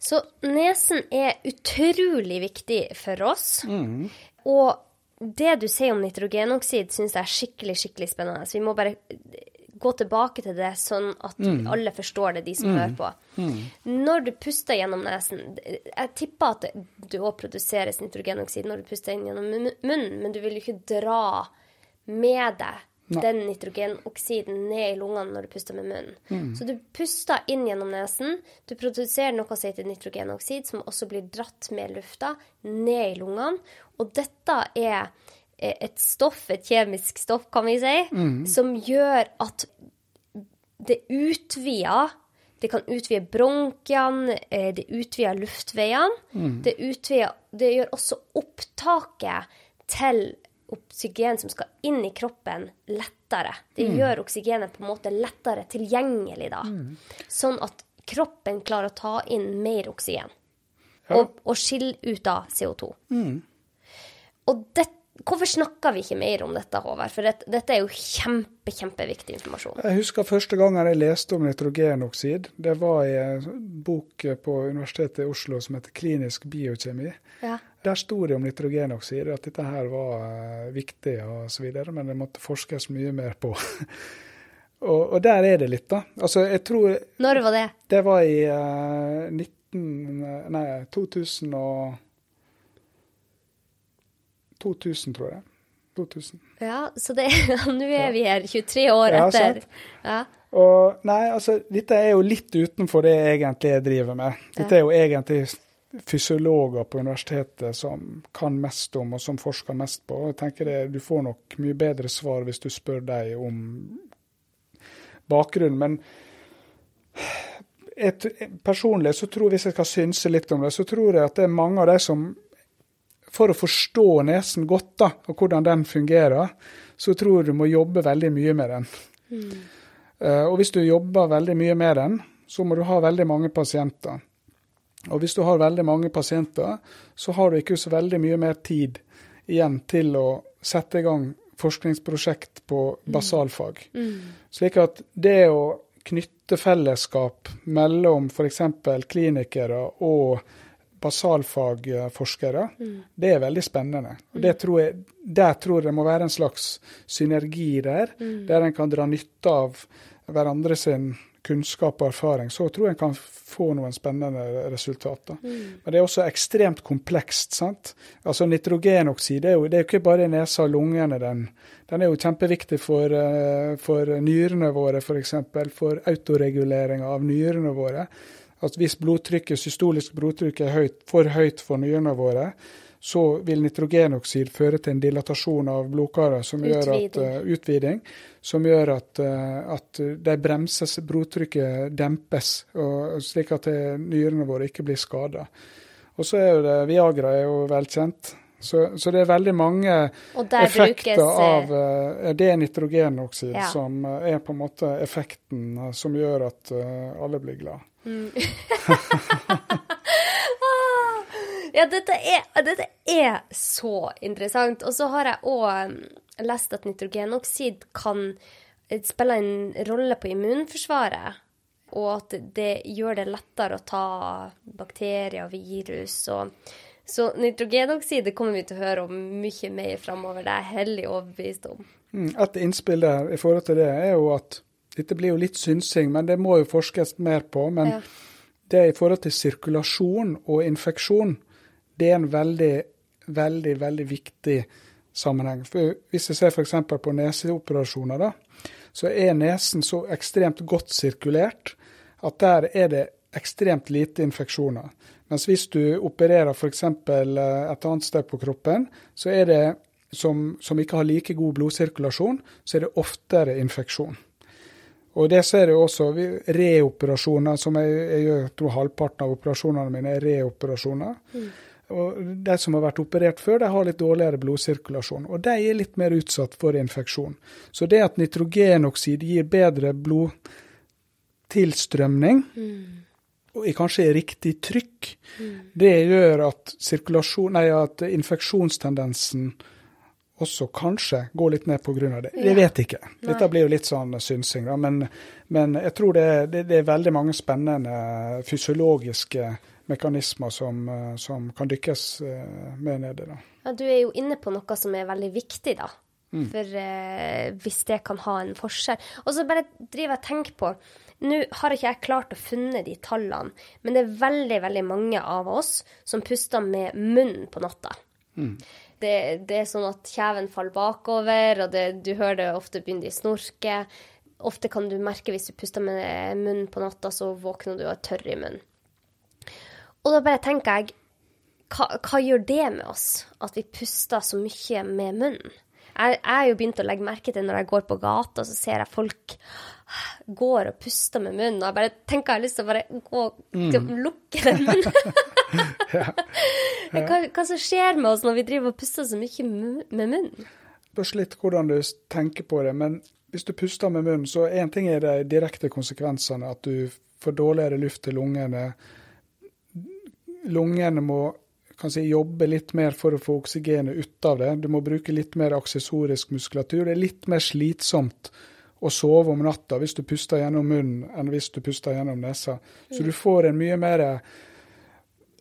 Så nesen er utrolig viktig for oss.
Mm.
Og det du sier om nitrogenoksid, syns jeg er skikkelig skikkelig spennende. Så vi må bare gå tilbake til det, sånn at mm. alle forstår det, de som mm. hører på.
Mm.
Når du puster gjennom nesen Jeg tipper at du òg produseres nitrogenoksid når du puster inn gjennom munnen, men du vil jo ikke dra med deg. Den nitrogenoksiden ned i lungene når du puster med munnen.
Mm.
Så du puster inn gjennom nesen. Du produserer noe som heter nitrogenoksid, som også blir dratt med lufta ned i lungene. Og dette er et stoff, et kjemisk stoff, kan vi si,
mm.
som gjør at det utvider Det kan utvide bronkiene, eh, det utvider luftveiene.
Mm.
Det, utvider, det gjør også opptaket til oksygen som skal inn i kroppen, lettere. Det mm. gjør oksygenet på en måte lettere tilgjengelig da.
Mm.
Sånn at kroppen klarer å ta inn mer oksygen. Ja. Og, og skille ut av CO2.
Mm.
Og dette Hvorfor snakker vi ikke mer om dette, Håvard? For dette, dette er jo kjempe, kjempeviktig informasjon.
Jeg husker første gangen jeg leste om nitrogenoksid. Det var i en bok på Universitetet i Oslo som heter Klinisk biokjemi.
Ja.
Der sto det om nitrogenoksid, at dette her var uh, viktig osv., men det måtte forskes mye mer på. <laughs> og, og, der er det litt, da. Altså, jeg tror
Når var det?
Det var i uh, 19... Nei, 2000 og 2000, tror jeg. 2000.
Ja, så <laughs> nå er vi her 23 år ja, etter. Ja.
Og nei, altså, dette er jo litt utenfor det jeg egentlig driver med. Dette er jo egentlig fysiologer på universitetet som kan mest om, og som forsker mest på. Jeg tenker det, Du får nok mye bedre svar hvis du spør dem om bakgrunnen. Men et, personlig så tror hvis jeg skal synse litt om det, så tror jeg at det er mange av de som for å forstå nesen godt, da, og hvordan den fungerer, så tror jeg du må jobbe veldig mye med den.
Mm.
Uh, og hvis du jobber veldig mye med den, så må du ha veldig mange pasienter. Og hvis du har veldig mange pasienter, så har du ikke så veldig mye mer tid igjen til å sette i gang forskningsprosjekt på mm. basalfag.
Mm.
Slik at det å knytte fellesskap mellom f.eks. klinikere og basalfagforskere,
mm.
det er veldig spennende. Og det tror jeg, Der tror jeg det må være en slags synergi der,
mm.
der en kan dra nytte av hverandre sin kunnskap og erfaring. Så tror jeg en kan få noen spennende resultater.
Mm.
Men det er også ekstremt komplekst. sant? Altså Nitrogenoksid det er jo, det er jo ikke bare i nesa og lungene. Den, den er jo kjempeviktig for, uh, for nyrene våre, f.eks. For, eksempel, for autoregulering av nyrene våre at hvis blodtrykket, systolisk blodtrykk er høyt, for høyt for nyrene våre, så vil nitrogenoksid føre til en dilatasjon av blodkaret, som gjør at,
Utviding.
utviding, som gjør at, uh, at de bremses, blodtrykket dempes, slik at det- nyrene våre ikke blir skada. Og så er jo det Viagra er jo velkjent. Så, så det er veldig mange effekter
brukes eh,
av det nitrogenoksid
Ja.
som er på en måte effekten som gjør at alle blir glad. <laughs> <laughs>
Ja, dette er, dette er så interessant. Og så har jeg òg lest at nitrogenoksid kan eh, spille en rolle på immunforsvaret. Og at det gjør det lettere å ta bakterier, og virus og Så nitrogenoksid det kommer vi til å høre om mye mer framover. Det er jeg hellig overbevist om.
Mm, Et innspill der i forhold til det er jo at dette blir jo litt synsing, men det må jo forskes mer på. Men
Ja.
det i forhold til sirkulasjon og infeksjon, det er en veldig, veldig, veldig viktig sammenheng. For hvis jeg ser f.eks. på neseoperasjoner, da, så er nesen så ekstremt godt sirkulert at der er det ekstremt lite infeksjoner. Mens hvis du opererer f.eks. et annet sted på kroppen, så er det som, som ikke har like god blodsirkulasjon, så er det oftere infeksjon. Og det ser jeg også. Reoperasjoner, som jeg, jeg jeg tror halvparten av operasjonene mine er reoperasjoner. Og De som har vært operert før, de har litt dårligere blodsirkulasjon. Og de er litt mer utsatt for infeksjon. Så det at nitrogenoksid gir bedre blodtilstrømning, og i kanskje riktig trykk, det gjør at, nei, at infeksjonstendensen også kanskje går litt ned pga. det. Jeg vet ikke. Dette blir jo litt sånn synsing, da. Men, men jeg tror det, det, det er veldig mange spennende fysiologiske mekanismer som, eh, som kan dykkes eh, med nedi. da.
Ja, du er jo inne på noe som er veldig viktig, da. For eh, hvis det kan ha en forskjell. Og så bare driver jeg og tenker på Nå har ikke jeg klart å funne de tallene, men det er veldig, veldig mange av oss som puster med munnen på natta. Det, det er sånn at kjeven faller bakover, og det, du hører det ofte begynner de snorke. Ofte kan du merke hvis du puster med munnen på natta, så våkner du og er tørr i munnen. Og da bare tenker jeg hva, hva gjør det med oss, at vi puster så mye med munnen? Jeg, er jo begynt å legge merke til når jeg går på gata, så ser jeg folk går og puster med munnen. Og jeg bare tenker jeg har lyst til å bare gå og lukke den munnen. <laughs> <laughs> hva, hva som skjer med oss når vi driver og puster så mye med munnen?
spørs litt hvordan du tenker på det, men hvis du puster med munnen, så én ting er de direkte konsekvensene, at du får dårligere luft til lungene. Lungene må kan si, jobbe litt mer for å få oksygenet ut av det. Du må bruke litt mer aksessorisk muskulatur. Det er litt mer slitsomt å sove om natta hvis du puster gjennom munnen enn hvis du puster gjennom nesa. Så du får en mye mer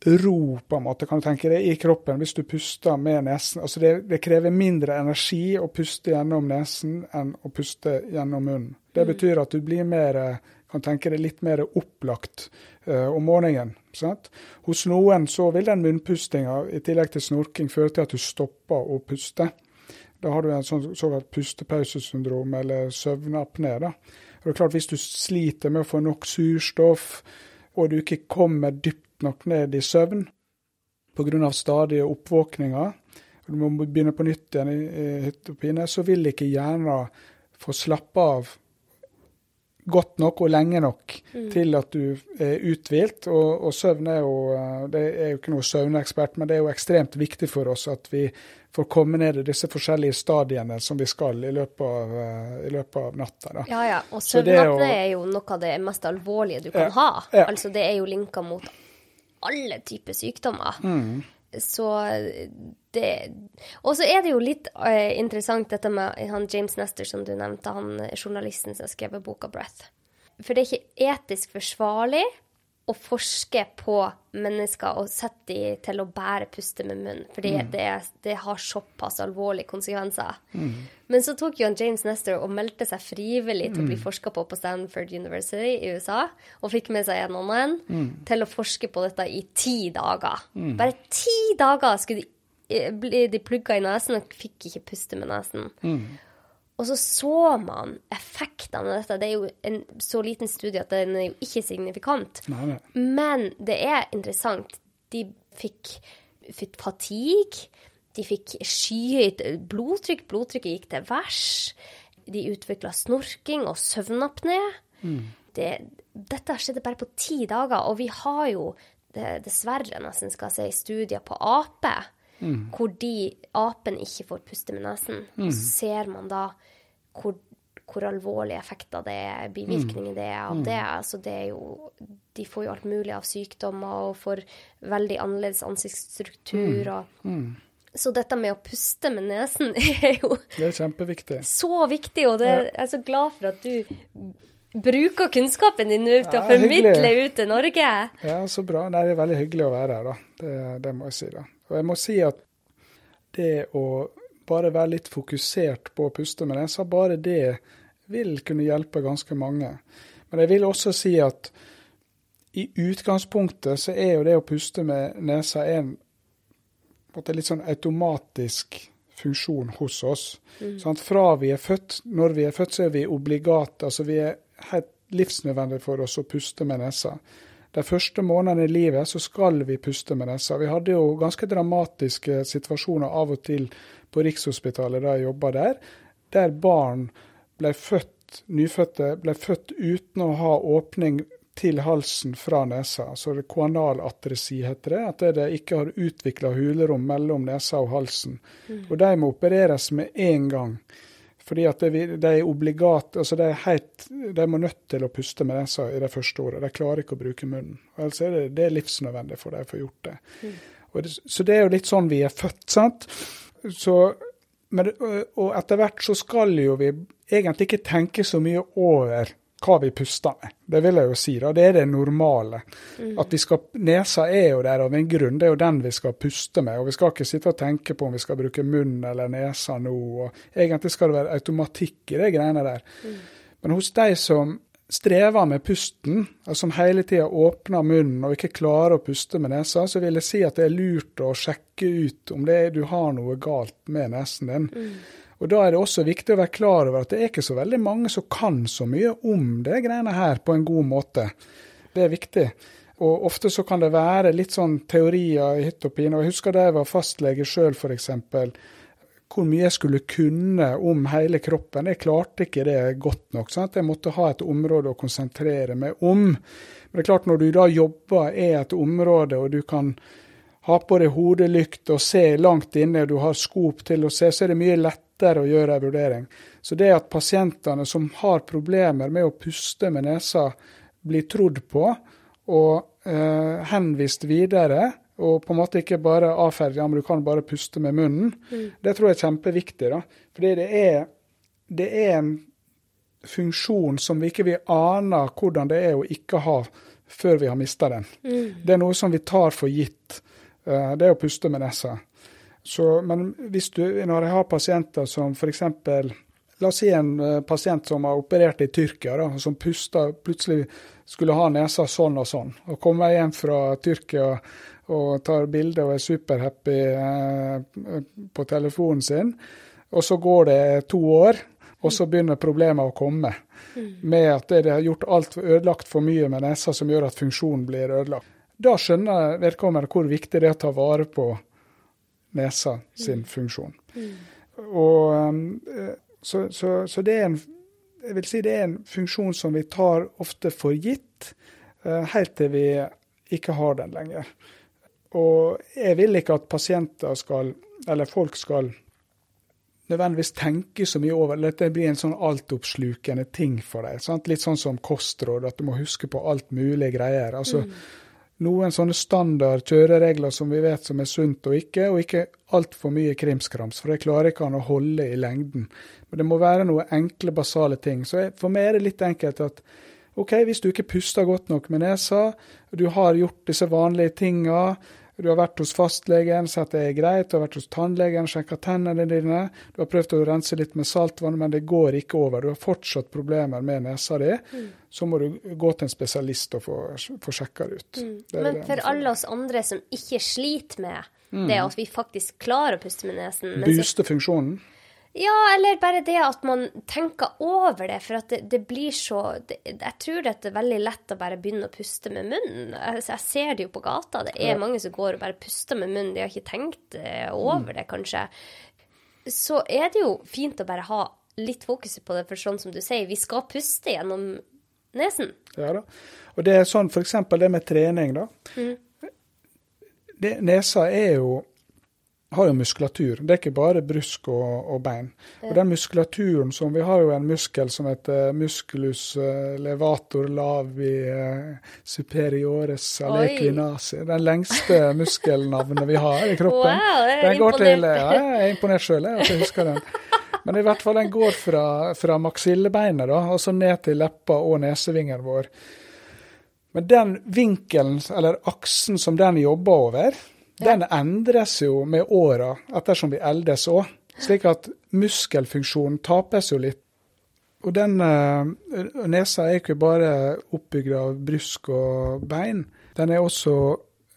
ro, på en måte, kan du tenke deg, i kroppen hvis du puster med nesen. Altså det, det krever mindre energi å puste gjennom nesen enn å puste gjennom munnen. Det betyr at du blir mer, eh, kan tenke deg litt mer opplagt uh, om morgenen. Sant? Hos noen så vil den munnpustinga, i tillegg til snorking, føre til at du stopper å puste. Da har du en sånn såkalt pustepausesyndrom, eller søvnapné. da. Og det er klart, Hvis du sliter med å få nok surstoff, og du ikke kommer dypt nok ned i søvn pga. stadige oppvåkninger, og du må begynne på nytt igjen i, hytte og pine, så vil ikke hjernen få slappe av godt nok og lenge nok til at du er uthvilt. Og, og søvn er jo eh, Det er jo ikke noe søvnekspert, men det er jo ekstremt viktig for oss at vi får komme ned i disse forskjellige stadiene som vi skal i løpet av, eh, i løpet av natta. Da.
Ja, ja. Og
det er
er jo noe av det mest alvorlige du kan
Ja,
ha.
ja.
Altså, det er jo linka mot alle typer sykdommer.
Mm.
Så Og så er det jo litt uh, interessant dette med han James Nestor som du nevnte, han journalisten som har skrevet boka 'Breath'. For det er ikke etisk forsvarlig å forske på mennesker og sette dem til å bære puste med munnen, fordi
Mm.
det, det har såpass alvorlige konsekvenser. Men så tok jo han James Nestor og meldte seg frivillig til å bli forska på på Stanford University i USA, og fikk med seg en annen til å forske på dette i ti dager. Bare ti dager skulle de, de plugga i nesen og fikk ikke puste med nesen. Og så så man effektene av dette. Det er jo en så liten studie at den er jo ikke signifikant.
Nei, nei.
Men det er interessant. De fikk fikk fatigue. De fikk skyhøyt blodtrykk. Blodtrykket gikk til værs. De utvikla snorking og søvnapné. Mm. Det, dette skjedde bare på ti dager, og vi har jo det, dessverre nesten skal jeg si, studier på aper, mm. hvor de apene ikke får puste med nesen. Mm. Så ser man da hvor, hvor alvorlige effekter det er, bivirkninger det er av mm. det. Altså det er jo, de får jo alt mulig av sykdommer og får veldig annerledes ansiktsstruktur. Mm. og mm. Så dette med å puste med nesen <laughs> er jo
Det er kjempeviktig.
Så viktig, og det, jeg er så glad for at du bruker kunnskapen din nå til ja, å formidle hyggelig. ut til Norge.
Ja, så bra. Nei, det er veldig hyggelig å være her, da. Det, det, må jeg si. da. Og jeg må si at det å bare være litt fokusert på å puste med nesa, bare det vil kunne hjelpe ganske mange. Men jeg vil også si at i utgangspunktet så er jo det å puste med nesa en måte litt sånn automatisk funksjon hos oss. Mm. Sånn, fra vi er født, når vi er født, så er vi obligate. Altså vi er helt livsnødvendig for oss å puste med nesa. De første månedene i livet så skal vi puste med nesa. Vi hadde jo ganske dramatiske situasjoner av og til på Rikshospitalet da jeg jobba der, der barn ble født, nyfødte ble født uten å ha åpning til halsen fra nesa. Altså det koanalatresi heter det. At det ikke har utvikla hulerom mellom nesa og halsen. Mm. Og de må opereres med en gang. Fordi at de, de er obligat, altså de, er helt, de må nødt til å puste med nesa i det første året. De klarer ikke å bruke munnen. Altså er det, det er livsnødvendig for dem å få gjort det. Mm. det. Så det er jo litt sånn vi er født, sant. Så, men, og etter hvert så skal jo vi egentlig ikke tenke så mye over hva vi puster med. Det vil jeg jo si. da, Det er det normale. Mm. At vi skal, Nesa er jo der av en grunn. Det er jo den vi skal puste med. og Vi skal ikke sitte og tenke på om vi skal bruke munn eller nesa nå. og Egentlig skal det være automatikk i de greiene der. Mm. Men hos de som strever med pusten, og som hele tida åpner munnen og ikke klarer å puste med nesa, så vil jeg si at det er lurt å sjekke ut om det du har noe galt med nesen din. Mm. Og Da er det også viktig å være klar over at det er ikke så veldig mange som kan så mye om det greiene her på en god måte. Det er viktig. Og ofte så kan det være litt sånn teorier i hytt og pine. Og jeg husker da jeg var fastlege sjøl, f.eks. Hvor mye jeg skulle kunne om hele kroppen. Jeg klarte ikke det godt nok. Sant? Jeg måtte ha et område å konsentrere meg om. Men det er klart, når du da jobber i et område, og du kan ha på deg hodelykt og se langt inne, og du har skop til å se, så er det mye lettere lettere å gjøre en vurdering. Så det at pasientene som har problemer med å puste med nesa, blir trodd på og eh, henvist videre, og på en måte ikke bare avferdig, ja, men du kan bare puste med munnen, mm. det tror jeg er kjempeviktig. da. Fordi det er, det er en funksjon som vi ikke vil ane hvordan det er å ikke ha før vi har mista den. Mm. Det er noe som vi tar for gitt. Eh, det er å puste med nesa. Så, men du, når jeg har pasienter som f.eks. La oss si en uh, pasient som har operert i Tyrkia, da, som puster, plutselig skulle ha nesa sånn og sånn. Og kommer hjem fra Tyrkia og tar bilde og er superhappy eh, på telefonen sin. Og så går det to år, og så begynner problemet å komme. Med at det har gjort alt ødelagt for mye med nesa som gjør at funksjonen blir ødelagt. Da skjønner vedkommende hvor viktig det er å ta vare på nesa sin mm. funksjon. Mm. Og, um, eh, så, så, så, det er en jeg vil si det er en funksjon som vi tar ofte for gitt, uh, helt til vi ikke har den lenger. Og jeg vil ikke at pasienter skal, eller folk skal nødvendigvis tenke så mye over det. Dette blir en sånn altoppslukende ting for deg. Sant? Litt sånn som kostråd, at du må huske på alt mulig greier. Altså, mm noen sånne standard kjøreregler som vi vet som er sunt og ikke, og ikke altfor mye krimskrams, for det klarer ikke han å holde i lengden. Men det må være noen enkle, basale ting. Så for meg er det litt enkelt at OK, hvis du ikke puster godt nok med nesa, du har gjort disse vanlige tinga, du har vært hos fastlegen, sett det er greit. Du har vært hos tannlegen, sjekka tennene dine. Du har prøvd å rense litt med saltvann, men det går ikke over. Du har fortsatt problemer med nesa di. Mm. Så må du gå til en spesialist og få, få sjekka det ut. Mm.
Det men for alle oss andre som ikke sliter med mm. det at vi faktisk klarer å puste med nesen
Booste funksjonen?
Ja, eller bare det at man tenker over det, for at det, det blir så det, Jeg tror det er veldig lett å bare begynne å puste med munnen. Jeg, jeg ser det jo på gata. Det er
Ja.
mange som går og bare puster med munnen. De har ikke tenkt eh, over det, kanskje. Så er det jo fint å bare ha litt fokus på det, for sånn som du sier, vi skal puste gjennom nesen.
Ja da. Og det er sånn f.eks. det med trening, da. Det, nesa er jo har jo muskulatur. Det er ikke bare brusk og, og bein. Og den muskulaturen som Vi har jo en muskel som heter musculus eh, levator lavi eh, superiores alequinasi. Den lengste <laughs> muskelnavnet vi har i kroppen.
Wow, jeg er
den går til,
imponert.
ja, jeg er imponert sjøl, at jeg husker den. Men i hvert fall den går fra, fra maksillebeinet da, og så ned til leppa og nesevingen vår. Men den vinkelen, eller aksen som den jobber over, den endres jo med åra ettersom vi eldes òg. Slik at muskelfunksjonen tapes jo litt. Og den eh, nesa er ikke bare oppbygd av brusk og bein. Den er også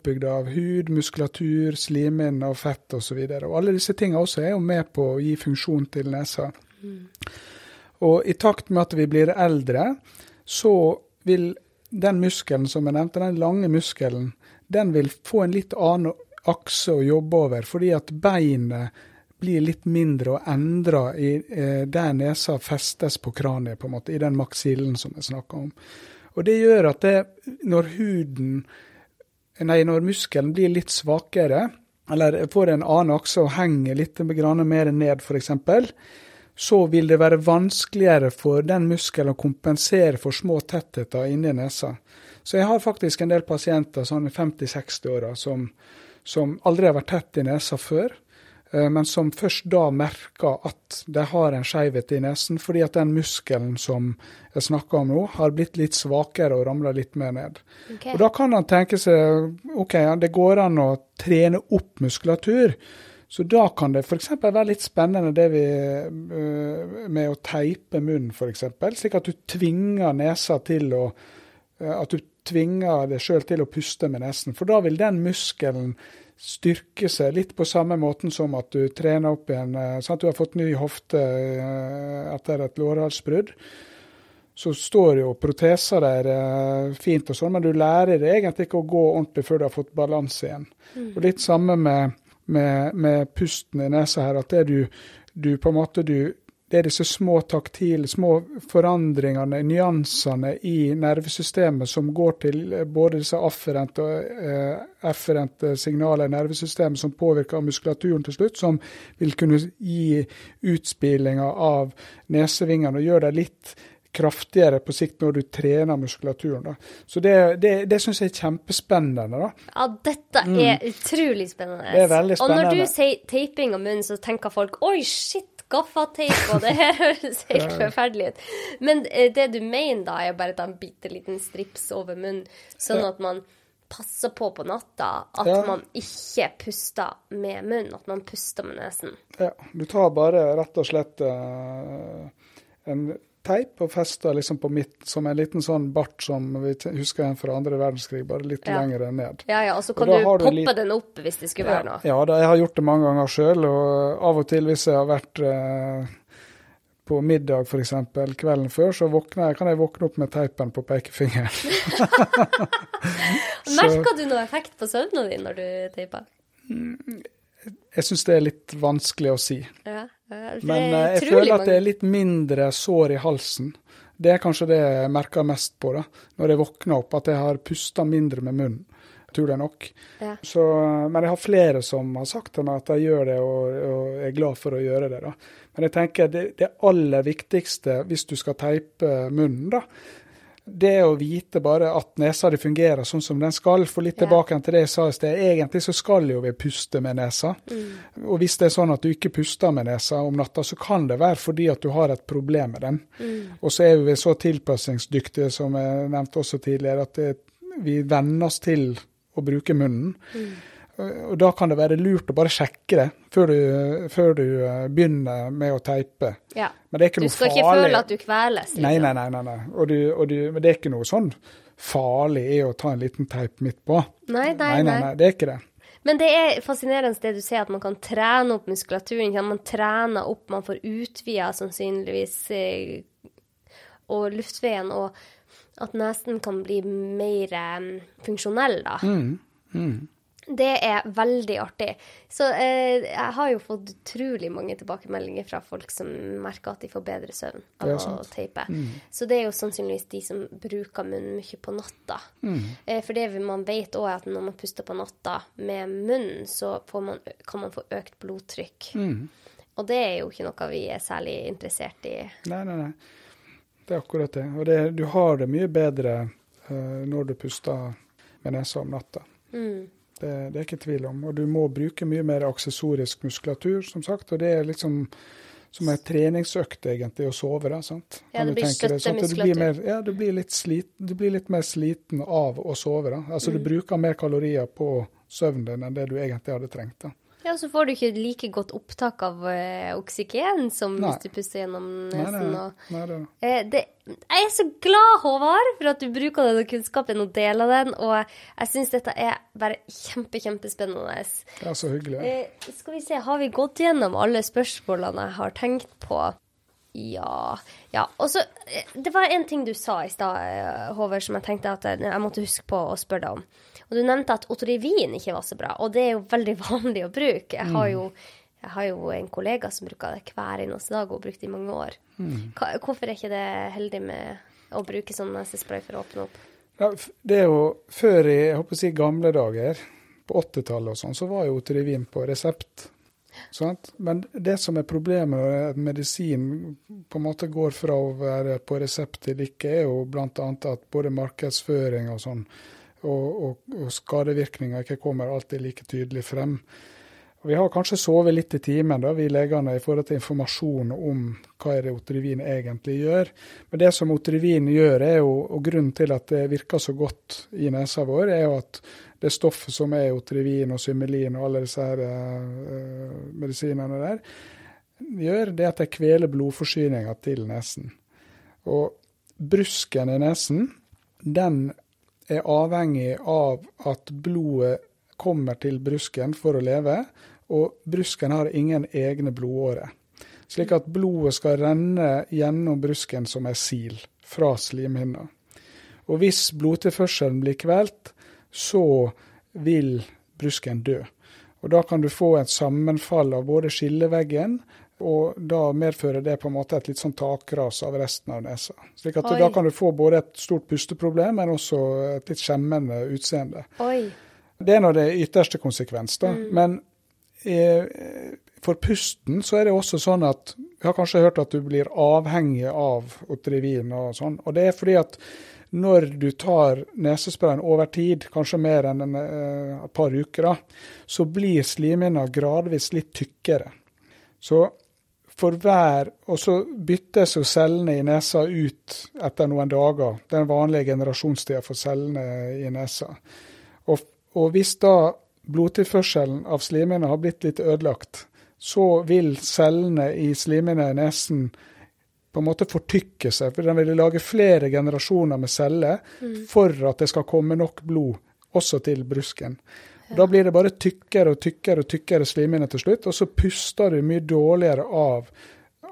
oppbygd av hud, muskulatur, slimhinne og fett osv. Og, så og alle disse tingene også er jo med på å gi funksjon til nesa. Og i takt med at vi blir eldre, så vil den muskelen som jeg nevnte, den lange muskelen, den vil få en litt annen akse å jobbe over, fordi at beinet blir litt mindre og endra eh, der nesa festes på kraniet, på en måte, i den maksillen som jeg snakka om. Og det gjør at det, når huden Nei, når muskelen blir litt svakere, eller får en annen akse og henger litt mer ned, f.eks., så vil det være vanskeligere for den muskelen å kompensere for små tettheter inni nesa. Så jeg har faktisk en del pasienter sånn i 50-60-åra som, som aldri har vært tett i nesa før, eh, men som først da merker at de har en skjevhet i nesen, fordi at den muskelen som jeg snakker om nå, har blitt litt svakere og ramla litt mer ned.
Okay.
Og da kan han tenke seg ok, det går an å trene opp muskulatur. Så da kan det f.eks. være litt spennende det vi, øh, med å teipe munnen, f.eks. Slik at du tvinger nesa til å øh, At du tvinger deg sjøl til å puste med nesen. For da vil den muskelen styrke seg litt på samme måten som at du trener opp igjen sånn at Du har fått ny hofte øh, etter et lårhalsbrudd så står jo proteser der eh, fint og sånn, men du lærer deg egentlig ikke å gå ordentlig før du har fått balanse igjen. Og litt samme med, med, med pusten i nesa her, at det du, du på en måte du er disse små taktile, små forandringene, nyansene i nervesystemet som går til eh, både disse afferente og eh, efferente signaler i nervesystemet som påvirker muskulaturen til slutt, som vil kunne gi utspillinger av nesevingene og gjøre deg litt kraftigere på sikt når du trener muskulaturen. Da. Så det, det, det syns jeg er kjempespennende. da.
Ja, dette er utrolig spennende.
Mm. Det er veldig spennende.
Og når du sier teiping av munnen, så tenker folk oi, shit, gaffateip, og det her <laughs> høres helt forferdelig ut. Men eh, det du mener da, er bare ta en bitte liten strips over munnen, sånn at man passer på på natta at
Ja.
man ikke puster med munnen, at man puster med nesen.
Ja, du tar bare rett og slett eh, en teip og fester liksom på midt, som en liten sånn bart som vi husker igjen fra andre verdenskrig, bare litt
Ja.
lenger ned.
Ja, ja, og så kan
og
du poppe
litt-
den opp hvis det skulle være noe.
Ja, da, jeg har gjort det mange ganger sjøl, og av og til hvis jeg har vært eh, på middag f.eks. kvelden før, så jeg, kan jeg våkne opp med teipen på pekefingeren. <laughs>
Merker du noe effekt på søvnen din når du teiper?
Jeg syns det er litt vanskelig å si.
Ja, ja,
Men
det er
eh, jeg føler at det er litt mindre sår i halsen. Det er kanskje det jeg merker mest på da, når jeg våkner opp, at jeg har pusta mindre med munnen. Naturlig nok.
Ja.
Så, men jeg har flere som har sagt til meg at de gjør det, og, og er glad for å gjøre det. da. Men jeg tenker det, det aller viktigste hvis du skal teipe munnen, da, det å vite bare at nesa di fungerer sånn som den skal. For litt
Ja.
tilbake til det jeg sa i sted, egentlig så skal jo vi puste med nesa.
Mm.
Og hvis det er sånn at du ikke puster med nesa om natta, så kan det være fordi at du har et problem med den.
Mm.
Og så er vi så tilpasningsdyktige, som jeg nevnte også tidligere, at det, vi venner oss til å bruke munnen.
Mm.
Og da kan det være lurt å bare sjekke det før du, før du eh, begynner med å teipe.
Ja.
Men det er ikke
Du
noe
skal
farlig.
ikke føle at du kveles. Liksom.
Nei, nei, nei. nei, nei. Og du, og du, men det er ikke noe sånn farlig i å ta en liten teip midt på.
Nei, nei,
nei,
nei.
nei, det er ikke det.
Men det er fascinerende det du sier, at man kan trene opp muskulaturen. Man trener opp, man får utvida sannsynligvis eh, og luftveien, og at nesen kan bli mer eh, funksjonell, da.
Mm. Mm.
Det er veldig artig. Så eh, jeg har jo fått utrolig mange tilbakemeldinger fra folk som merker at de får bedre søvn av å teipe.
Mm.
Så det er jo sannsynligvis de som bruker munnen mye på natta.
Mm.
Eh, for det man vet òg, er at når man puster på natta med munnen, så får man, kan man få økt blodtrykk.
Mm.
Og det er jo ikke noe vi er særlig interessert i.
Nei, nei, nei. Det er akkurat det. Og det, du har det mye bedre eh, når du puster med nesa om natta.
Mm.
Det, det er ikke tvil om. Og du må bruke mye mer aksessorisk muskulatur, som sagt. Og det er liksom som en treningsøkt, egentlig, å sove. da, sant?
Ja, det blir?
Du blir,
støttemuskulatur.
ja, du, blir slit, du blir litt mer sliten av å sove. da. Altså
Mm.
Du bruker mer kalorier på søvnen din enn det du egentlig hadde trengt. da.
Ja, så får du ikke like godt opptak av eh, oksygen som
Nei.
hvis du puster gjennom nesen.
nei. nei
Eh, det, jeg er så glad, Håvard, for at du bruker denne kunnskapen og deler den. Og jeg syns dette er bare kjempe, kjempespennende.
det er så hyggelig.
Eh, skal vi se, har vi gått gjennom alle spørsmålene jeg har tenkt på? Ja. ja. Og så eh, Det var en ting du sa i stad, eh, Håvard, som jeg tenkte at jeg, jeg måtte huske på å spørre deg om. Og Du nevnte at Otorivin ikke var så bra, og det er jo veldig <laughs> vanlig å bruke. Jeg har jo, jeg har jo en kollega som bruker det hver eneste dag, og har brukt det i mange år. Hva, hvorfor er ikke det heldig med å bruke sånn nesespray for å åpne opp?
Ja, det er jo før i jeg håper å si, gamle dager, på 80-tallet og sånn, så var jo Otorivin på resept. Sant? Men det som er problemet når at medisin på en måte går fra å være på resept til ikke, er jo bl.a. at både markedsføring og sånn, og, og, og skadevirkninger ikke kommer alltid like tydelig frem. Vi har kanskje sovet litt i timen, da, vi legene, i forhold til informasjon om hva er det Otrivin egentlig gjør. Men det som Otrivin gjør, jo, og grunnen til at det virker så godt i nesa vår, er jo at det stoffet som er Otrivin og Symelin og alle disse her, eh, medisinene der, gjør, det at de kveler blodforsyninga til nesen. Og brusken i nesen, den er avhengig av at blodet kommer til brusken for å leve, og brusken har ingen egne blodårer. Slik at blodet skal renne gjennom brusken som ei sil fra slimhinna. Og hvis blodtilførselen blir kvelt, så vil brusken dø. Og da kan du få et sammenfall av både skilleveggen, og da medfører det på en måte et litt sånn takras av resten av nesa. Slik at
Oi.
da kan du få både et stort pusteproblem, men også et litt skjemmende utseende.
Oi.
Det er nå det ytterste konsekvens, da. Men eh, for pusten så er det også sånn at Vi har kanskje hørt at du blir avhengig av Otrivin og sånn. Og det er fordi at når du tar nesesprayen over tid, kanskje mer enn en, eh, et par uker, da, så blir slimhinna gradvis litt tykkere. Så for hver Og så byttes jo cellene i nesa ut etter noen dager. Den vanlige generasjonstida for cellene i nesa. Og, og hvis da blodtilførselen av slimhinna har blitt litt ødelagt, så vil cellene i slimhinna i nesen på en måte fortykke seg. For den vil lage flere generasjoner med celler for at det skal komme nok blod også til brusken. Ja. Da blir det bare tykkere og tykkere og tykkere slimhinne til slutt, og så puster du mye dårligere av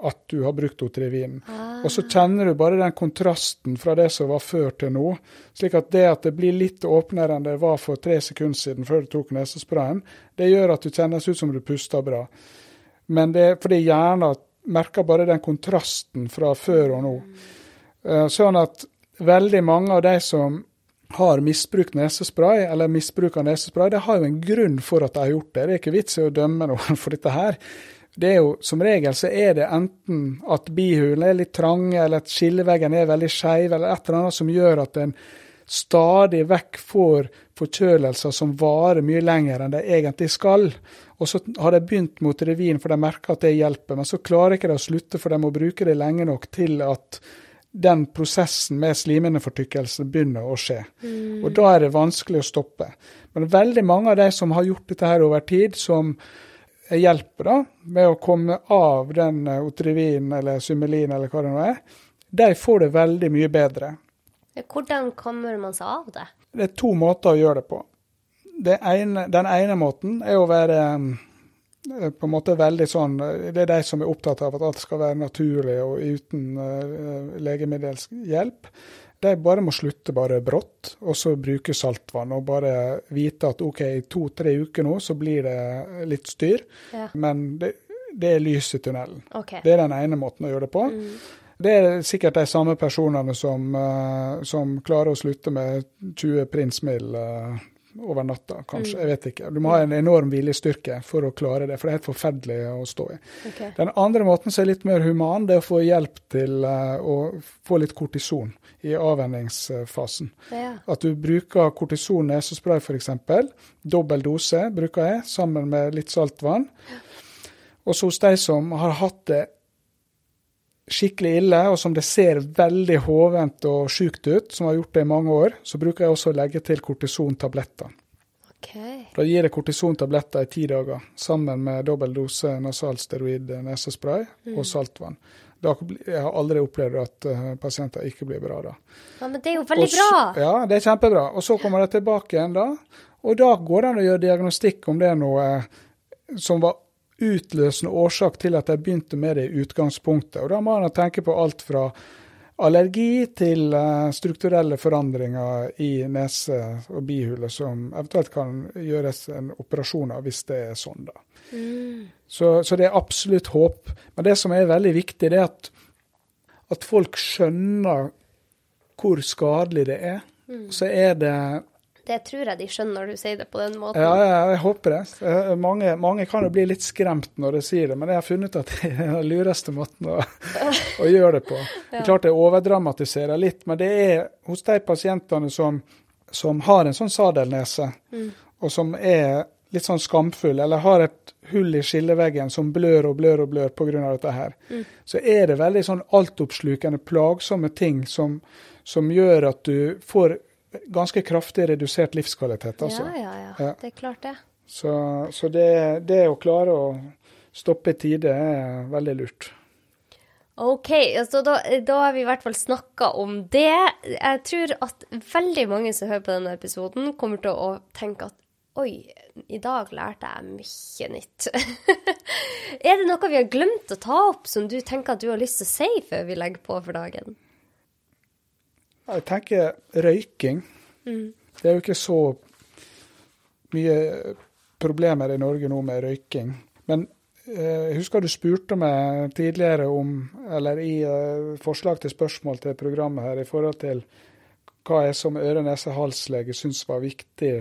at du har brukt Otrivin. Og så kjenner du bare den kontrasten fra det som var før til nå. Slik at det at det blir litt åpnere enn det var for tre sekunder siden før du tok nesesprayen, det gjør at du kjennes ut som du puster bra. Men det er fordi hjernen merker bare den kontrasten fra før og nå. Eh, Sånn at veldig mange av de som har misbrukt nesespray, eller misbruker nesespray, det har jo en grunn for at de har gjort det. Det er ikke vits i å dømme noen <laughs> for dette her. Det er jo, Som regel så er det enten at bihulene er litt trange, eller at skilleveggen er veldig skeiv, eller et eller annet som gjør at en stadig vekk får forkjølelser som varer mye lenger enn de egentlig skal. Og så har de begynt mot revin, for de merker at det hjelper, men så klarer ikke de å slutte, for de må bruke det lenge nok til at den prosessen med slimhinnefortykkelse begynner å skje. Og da er det vanskelig å stoppe. Men veldig mange av de som har gjort dette her over tid, som hjelper da, med å komme av den eh, Otrivin eller Symelin eller hva det nå er, de får det veldig mye bedre.
Hvordan kommer man seg av det?
Det er to måter å gjøre det på. Ene, den ene måten er å være eh, på en måte veldig sånn Det er de som er opptatt av at alt skal være naturlig og uten uh, legemiddelhjelp. De bare må slutte bare brått, og så bruke saltvann. Og bare vite at OK, i to-tre uker nå så blir det litt styr,
Ja.
men det, det er lys i tunnelen.
Okay.
Det er den ene måten å gjøre det på.
Mm.
Det er sikkert de samme personene som, uh, som klarer å slutte med 20 prinsmiddel uh, over natta, kanskje.
Mm.
Jeg vet ikke. Du må ha en enorm viljestyrke for å klare det, for det er helt forferdelig å stå i.
Okay.
Den andre måten som er litt mer human, det er å få hjelp til eh, å få litt kortison i avvenningsfasen.
Ja.
At du bruker kortison nesespray f.eks. Dobbel dose bruker jeg, sammen med litt saltvann. Og så hos de som har hatt det skikkelig ille, og som det ser veldig hovent og sjukt ut, som har gjort det i mange år, så bruker jeg også å legge til kortisontabletter.
Okay.
Da gir jeg kortisontabletter i ti dager, sammen med dobbel dose nasal steroid nesespray og saltvann. Da, jeg har aldri opplevd at uh, pasienter ikke blir bra da.
Ja, men det er jo veldig
så-
bra!
Ja, det er kjempebra. Og så kommer det tilbake igjen da. Og da går det an å gjøre diagnostikk om det er noe som var utløsende årsak til at jeg begynte med det i utgangspunktet. Og da må man tenke på alt fra allergi til eh, strukturelle forandringer i nese og bihule som eventuelt kan gjøres en operasjon av hvis det er sånn, da.
Mm.
Så, så det er absolutt håp. Men det som er veldig viktig, det er at, at folk skjønner hvor skadelig det er. Så er det
Det tror jeg de skjønner når du sier det på den måten.
Ja, ja, jeg håper det. Eh, Mange, mange kan jo bli litt skremt når de sier det, men jeg har funnet at <laughs> det er den lureste måten å, <laughs> å gjøre det på. Det er klart jeg overdramatiserer litt, men det er hos de pasientene som, som har en sånn sadelnese, og som er litt sånn skamfull, eller har et hull i skilleveggen som blør og blør og blør pga. dette her, så er det veldig sånn altoppslukende, plagsomme ting som, som gjør at du får ganske kraftig redusert livskvalitet. altså.
ja, ja, ja.
Ja.
Det er klart, det.
Så, så det, det å klare å stoppe i tide er veldig lurt.
OK, altså da, da har vi i hvert fall snakka om det. Jeg tror at veldig mange som hører på denne episoden, kommer til å tenke at oi, i dag lærte jeg mye nytt. <laughs> er det noe vi har glemt å ta opp som du tenker at du har lyst til å si før vi legger på for dagen?
Jeg tenker røyking. Det er jo ikke så mye problemer i Norge nå med røyking. Men eh, jeg husker du spurte meg tidligere om, eller i eh, forslag til spørsmål til programmet her, i forhold til hva jeg som øre-, nese-, halslege syns var viktig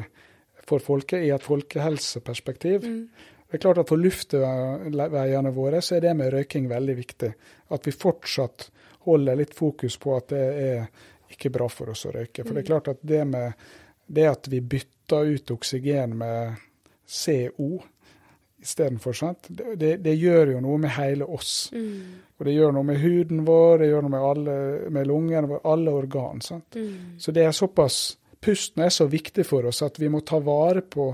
for folket i et folkehelseperspektiv. Det er klart at For luftveiene våre så er det med røyking veldig viktig. At vi fortsatt holder litt fokus på at det er ikke bra for oss å røyke. For det er klart at det med det at vi bytter ut oksygen med CO istedenfor, sant? Det, det, det gjør jo noe med hele oss. Og det gjør noe med huden vår, det gjør noe med, alle, med lungene våre, alle organ. Sant? Så det er såpass Pusten er så viktig for oss at vi må ta vare på,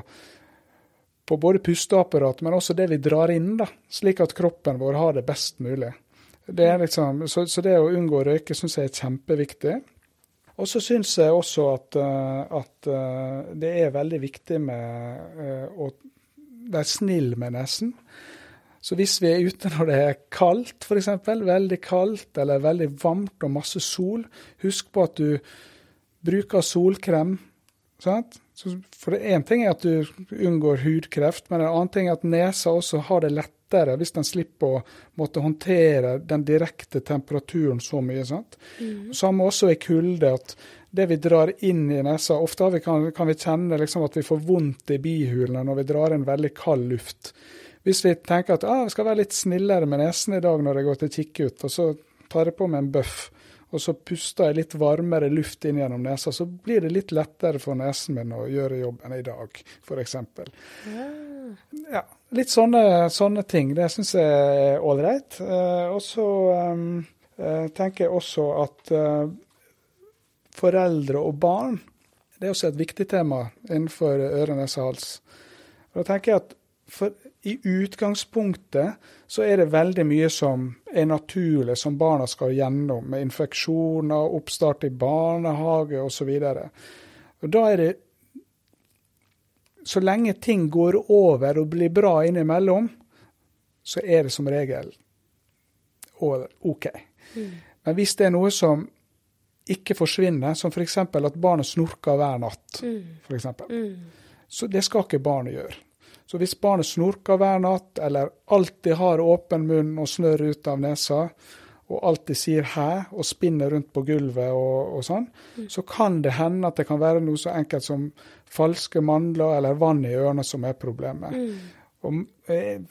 på både pusteapparat, men også det vi drar inn, da, slik at kroppen vår har det best mulig. Det er liksom, så, så det å unngå å røyke syns jeg er kjempeviktig. Og så syns jeg også at, eh, at eh, det er veldig viktig med eh, å være snill med nesen. Så hvis vi er ute når det er kaldt, f.eks., veldig kaldt eller veldig varmt og masse sol, husk på at du bruker solkrem. Sant? For én ting er at du unngår hudkreft, men en annen ting er at nesa også har det lettere hvis den slipper å måtte håndtere den direkte temperaturen så mye. sant? Samme også i kulde. at det vi drar inn i nesa Ofte har vi, kan, kan vi kjenne liksom at vi får vondt i bihulene når vi drar inn veldig kald luft. Hvis vi tenker at ah, vi skal være litt snillere med nesen i dag når jeg går til kikkut, og så tar jeg på meg en bøff, og så puster jeg litt varmere luft inn gjennom nesa, så blir det litt lettere for nesen min å gjøre jobben i dag, f.eks. Ja, litt sånne, sånne ting. Det syns jeg er ålreit. Eh, og så eh, tenker jeg også at eh, foreldre og barn det er også et viktig tema innenfor øre, nese, hals. Da tenker jeg at for, I utgangspunktet så er det veldig mye som er naturlig, som barna skal gjennom, med infeksjoner, oppstart i barnehage osv. Da er det så lenge ting går over og blir bra innimellom, så er det som regel OK. Mm. Men hvis det er noe som ikke forsvinner, som f.eks. at barnet snorker hver natt, mm. for eksempel, mm. så det skal ikke barnet gjøre. Så hvis barnet snorker hver natt, eller alltid har åpen munn og snørr ut av nesa, og alltid sier 'hæ' og spinner rundt på gulvet og, og sånn, mm. så kan det hende at det kan være noe så enkelt som falske mandler eller vann i ørene som er problemet. Mm. Og jeg,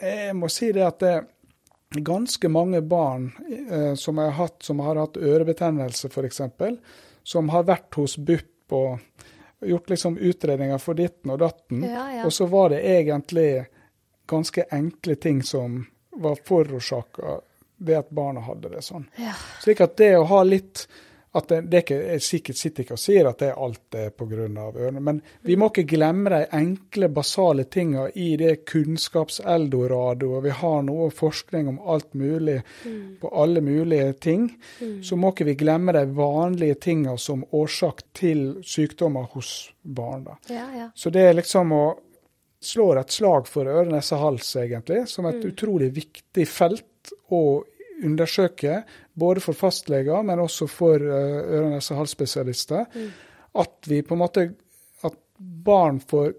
jeg, må si det at det er ganske mange barn eh, som, har hatt, som har hatt ørebetennelse, f.eks., som har vært hos BUP og gjort liksom utredninger for ditten og datten, ja, ja. og så var det egentlig ganske enkle ting som var forårsaka ved at barna hadde det sånn. Ja. Slik at det å ha litt at det, det ikke, Jeg sikkert sitter ikke og sier at det er alt er pga. ørene, men vi må ikke glemme de enkle, basale tinga i det kunnskapseldoradoet. Vi har noe forskning om alt mulig mm. på alle mulige ting. Mm. Så må ikke vi glemme de vanlige tinga som årsak til sykdommer hos barn.
Ja, ja.
Så det er liksom å slå et slag for øre, nese, hals, egentlig, som et mm. utrolig viktig felt å undersøke, både for fastleger, men også for uh, øre-, nese- og halsspesialister, mm. at vi på en måte at barn får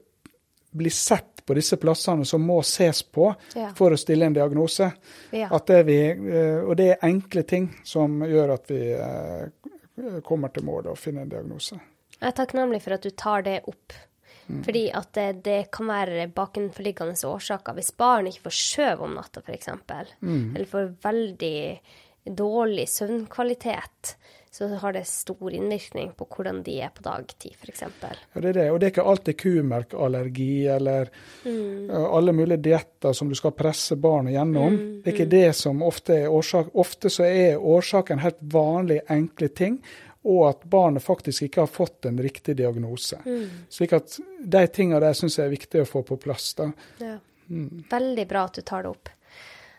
bli sett på disse plassene som må ses på ja. for å stille en diagnose. Ja. Det vi, uh, og det er enkle ting som gjør at vi uh, kommer til mål og finner en diagnose.
Jeg er takknemlig for at du tar det opp. Mm. Fordi at det, det, kan være bakenforliggende årsaker. Hvis barn ikke får skjøv om natta, f.eks., mm. eller får veldig dårlig søvnkvalitet, så har det stor innvirkning på hvordan de er på dagtid, f.eks.
Ja, det er det. Og det er ikke alltid kumelkallergi eller mm. alle mulige dietter som du skal presse barnet gjennom. Mm. Det er ikke mm. det som ofte er årsak. Ofte så er årsaken helt vanlige, enkle ting og at barnet faktisk ikke har fått en riktig diagnose. Mm. Slik at de tingene der syns jeg er viktig å få på plass. da.
Ja. Mm. Veldig bra at du tar det opp.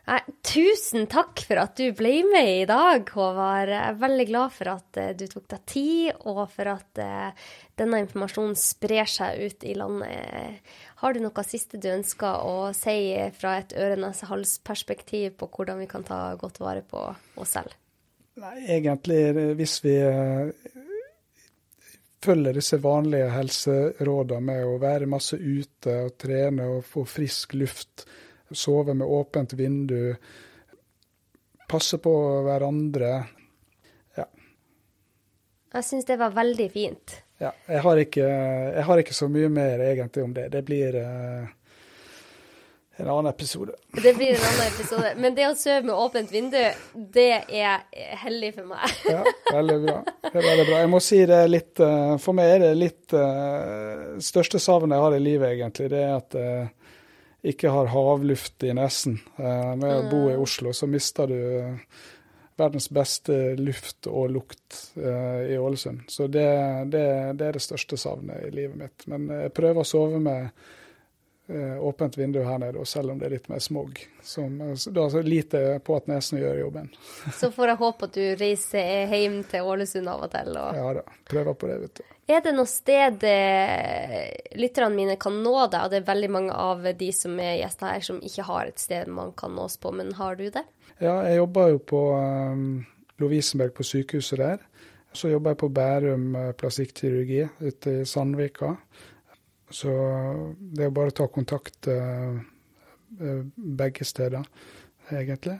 Nei, tusen takk for at du ble med i dag, Håvard. Jeg er veldig glad for at uh, du tok deg tid, og for at uh, denne informasjonen sprer seg ut i landet. Har du noe siste du ønsker å si fra et øre-nese-hals-perspektiv på hvordan vi kan ta godt vare på oss selv?
Nei, egentlig hvis vi eh, følger disse vanlige helserådene med å være masse ute og trene og få frisk luft, sove med åpent vindu, passe på hverandre. Ja.
Jeg syns det var veldig fint.
Ja, jeg har, ikke, jeg har ikke så mye mer egentlig om det. Det blir uh, en annen episode.
Det blir en annen episode. Men det å sove med åpent vindu, det er hellig for meg.
ja, veldig bra. Det er veldig bra. Jeg må si det litt eh, For meg er det litt uh, største savnet jeg har i livet, egentlig. Det er at uh, ikke har havluft i nesen. Uh, med å bo i mm. Oslo så mister du verdens beste luft og lukt i Ålesund. Så det, det, det er det største savnet i livet mitt. Men jeg prøver å sove med Eh, åpent vindu her nede, og selv om det er litt mer smog. Som, eh, da er lite på at nesen gjør jobben.
Så får jeg håpe at du reiser hjem til Ålesund av og til. Og... <laughs>
Ja da, prøver på det, vet du.
Er det noe sted eh, lytterne mine kan nå deg? Og det er veldig mange av de som er gjester her som ikke har et sted man kan nås på, men har du det?
Ja, jeg jobber jo på um, Lovisenberg på sykehuset der. Så jobber jeg på Bærum plastikkirurgi ute i Sandvika. Så det er bare å ta kontakt uh, begge steder, egentlig.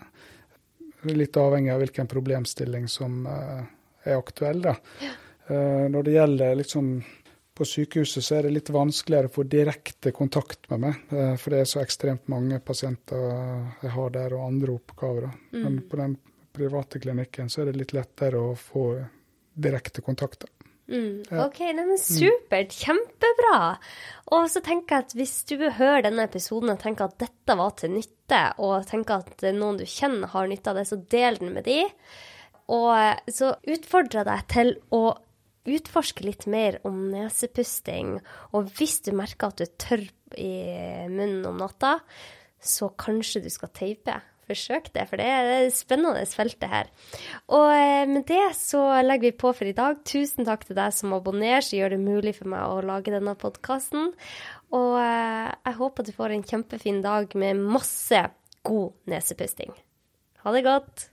Litt avhengig av hvilken problemstilling som er aktuell. da. Ja. Uh, når det gjelder liksom på sykehuset, så er det litt vanskeligere å få direkte kontakt med meg. For det er så ekstremt mange pasienter jeg har der, og andre oppgaver. Mm. Men på den private klinikken så er det litt lettere å få direkte kontakt.
Mm. OK, neimen supert. Kjempebra. Og så tenker jeg at hvis du hører denne episoden og tenker at dette var til nytte, og tenker at noen du kjenner har nytte av det, så del den med de. Og så utfordrer jeg deg til å utforske litt mer om nesepusting. Og hvis du merker at du er tørr i munnen om natta, så kanskje du skal teipe. forsøk det, for det er et spennende feltet her. Og eh, med det så legger vi på for i dag. Tusen takk til deg som abonnerer, som gjør det mulig for meg å lage denne podkasten. Og eh, jeg håper du får en kjempefin dag med masse god nesepusting. Ha det godt.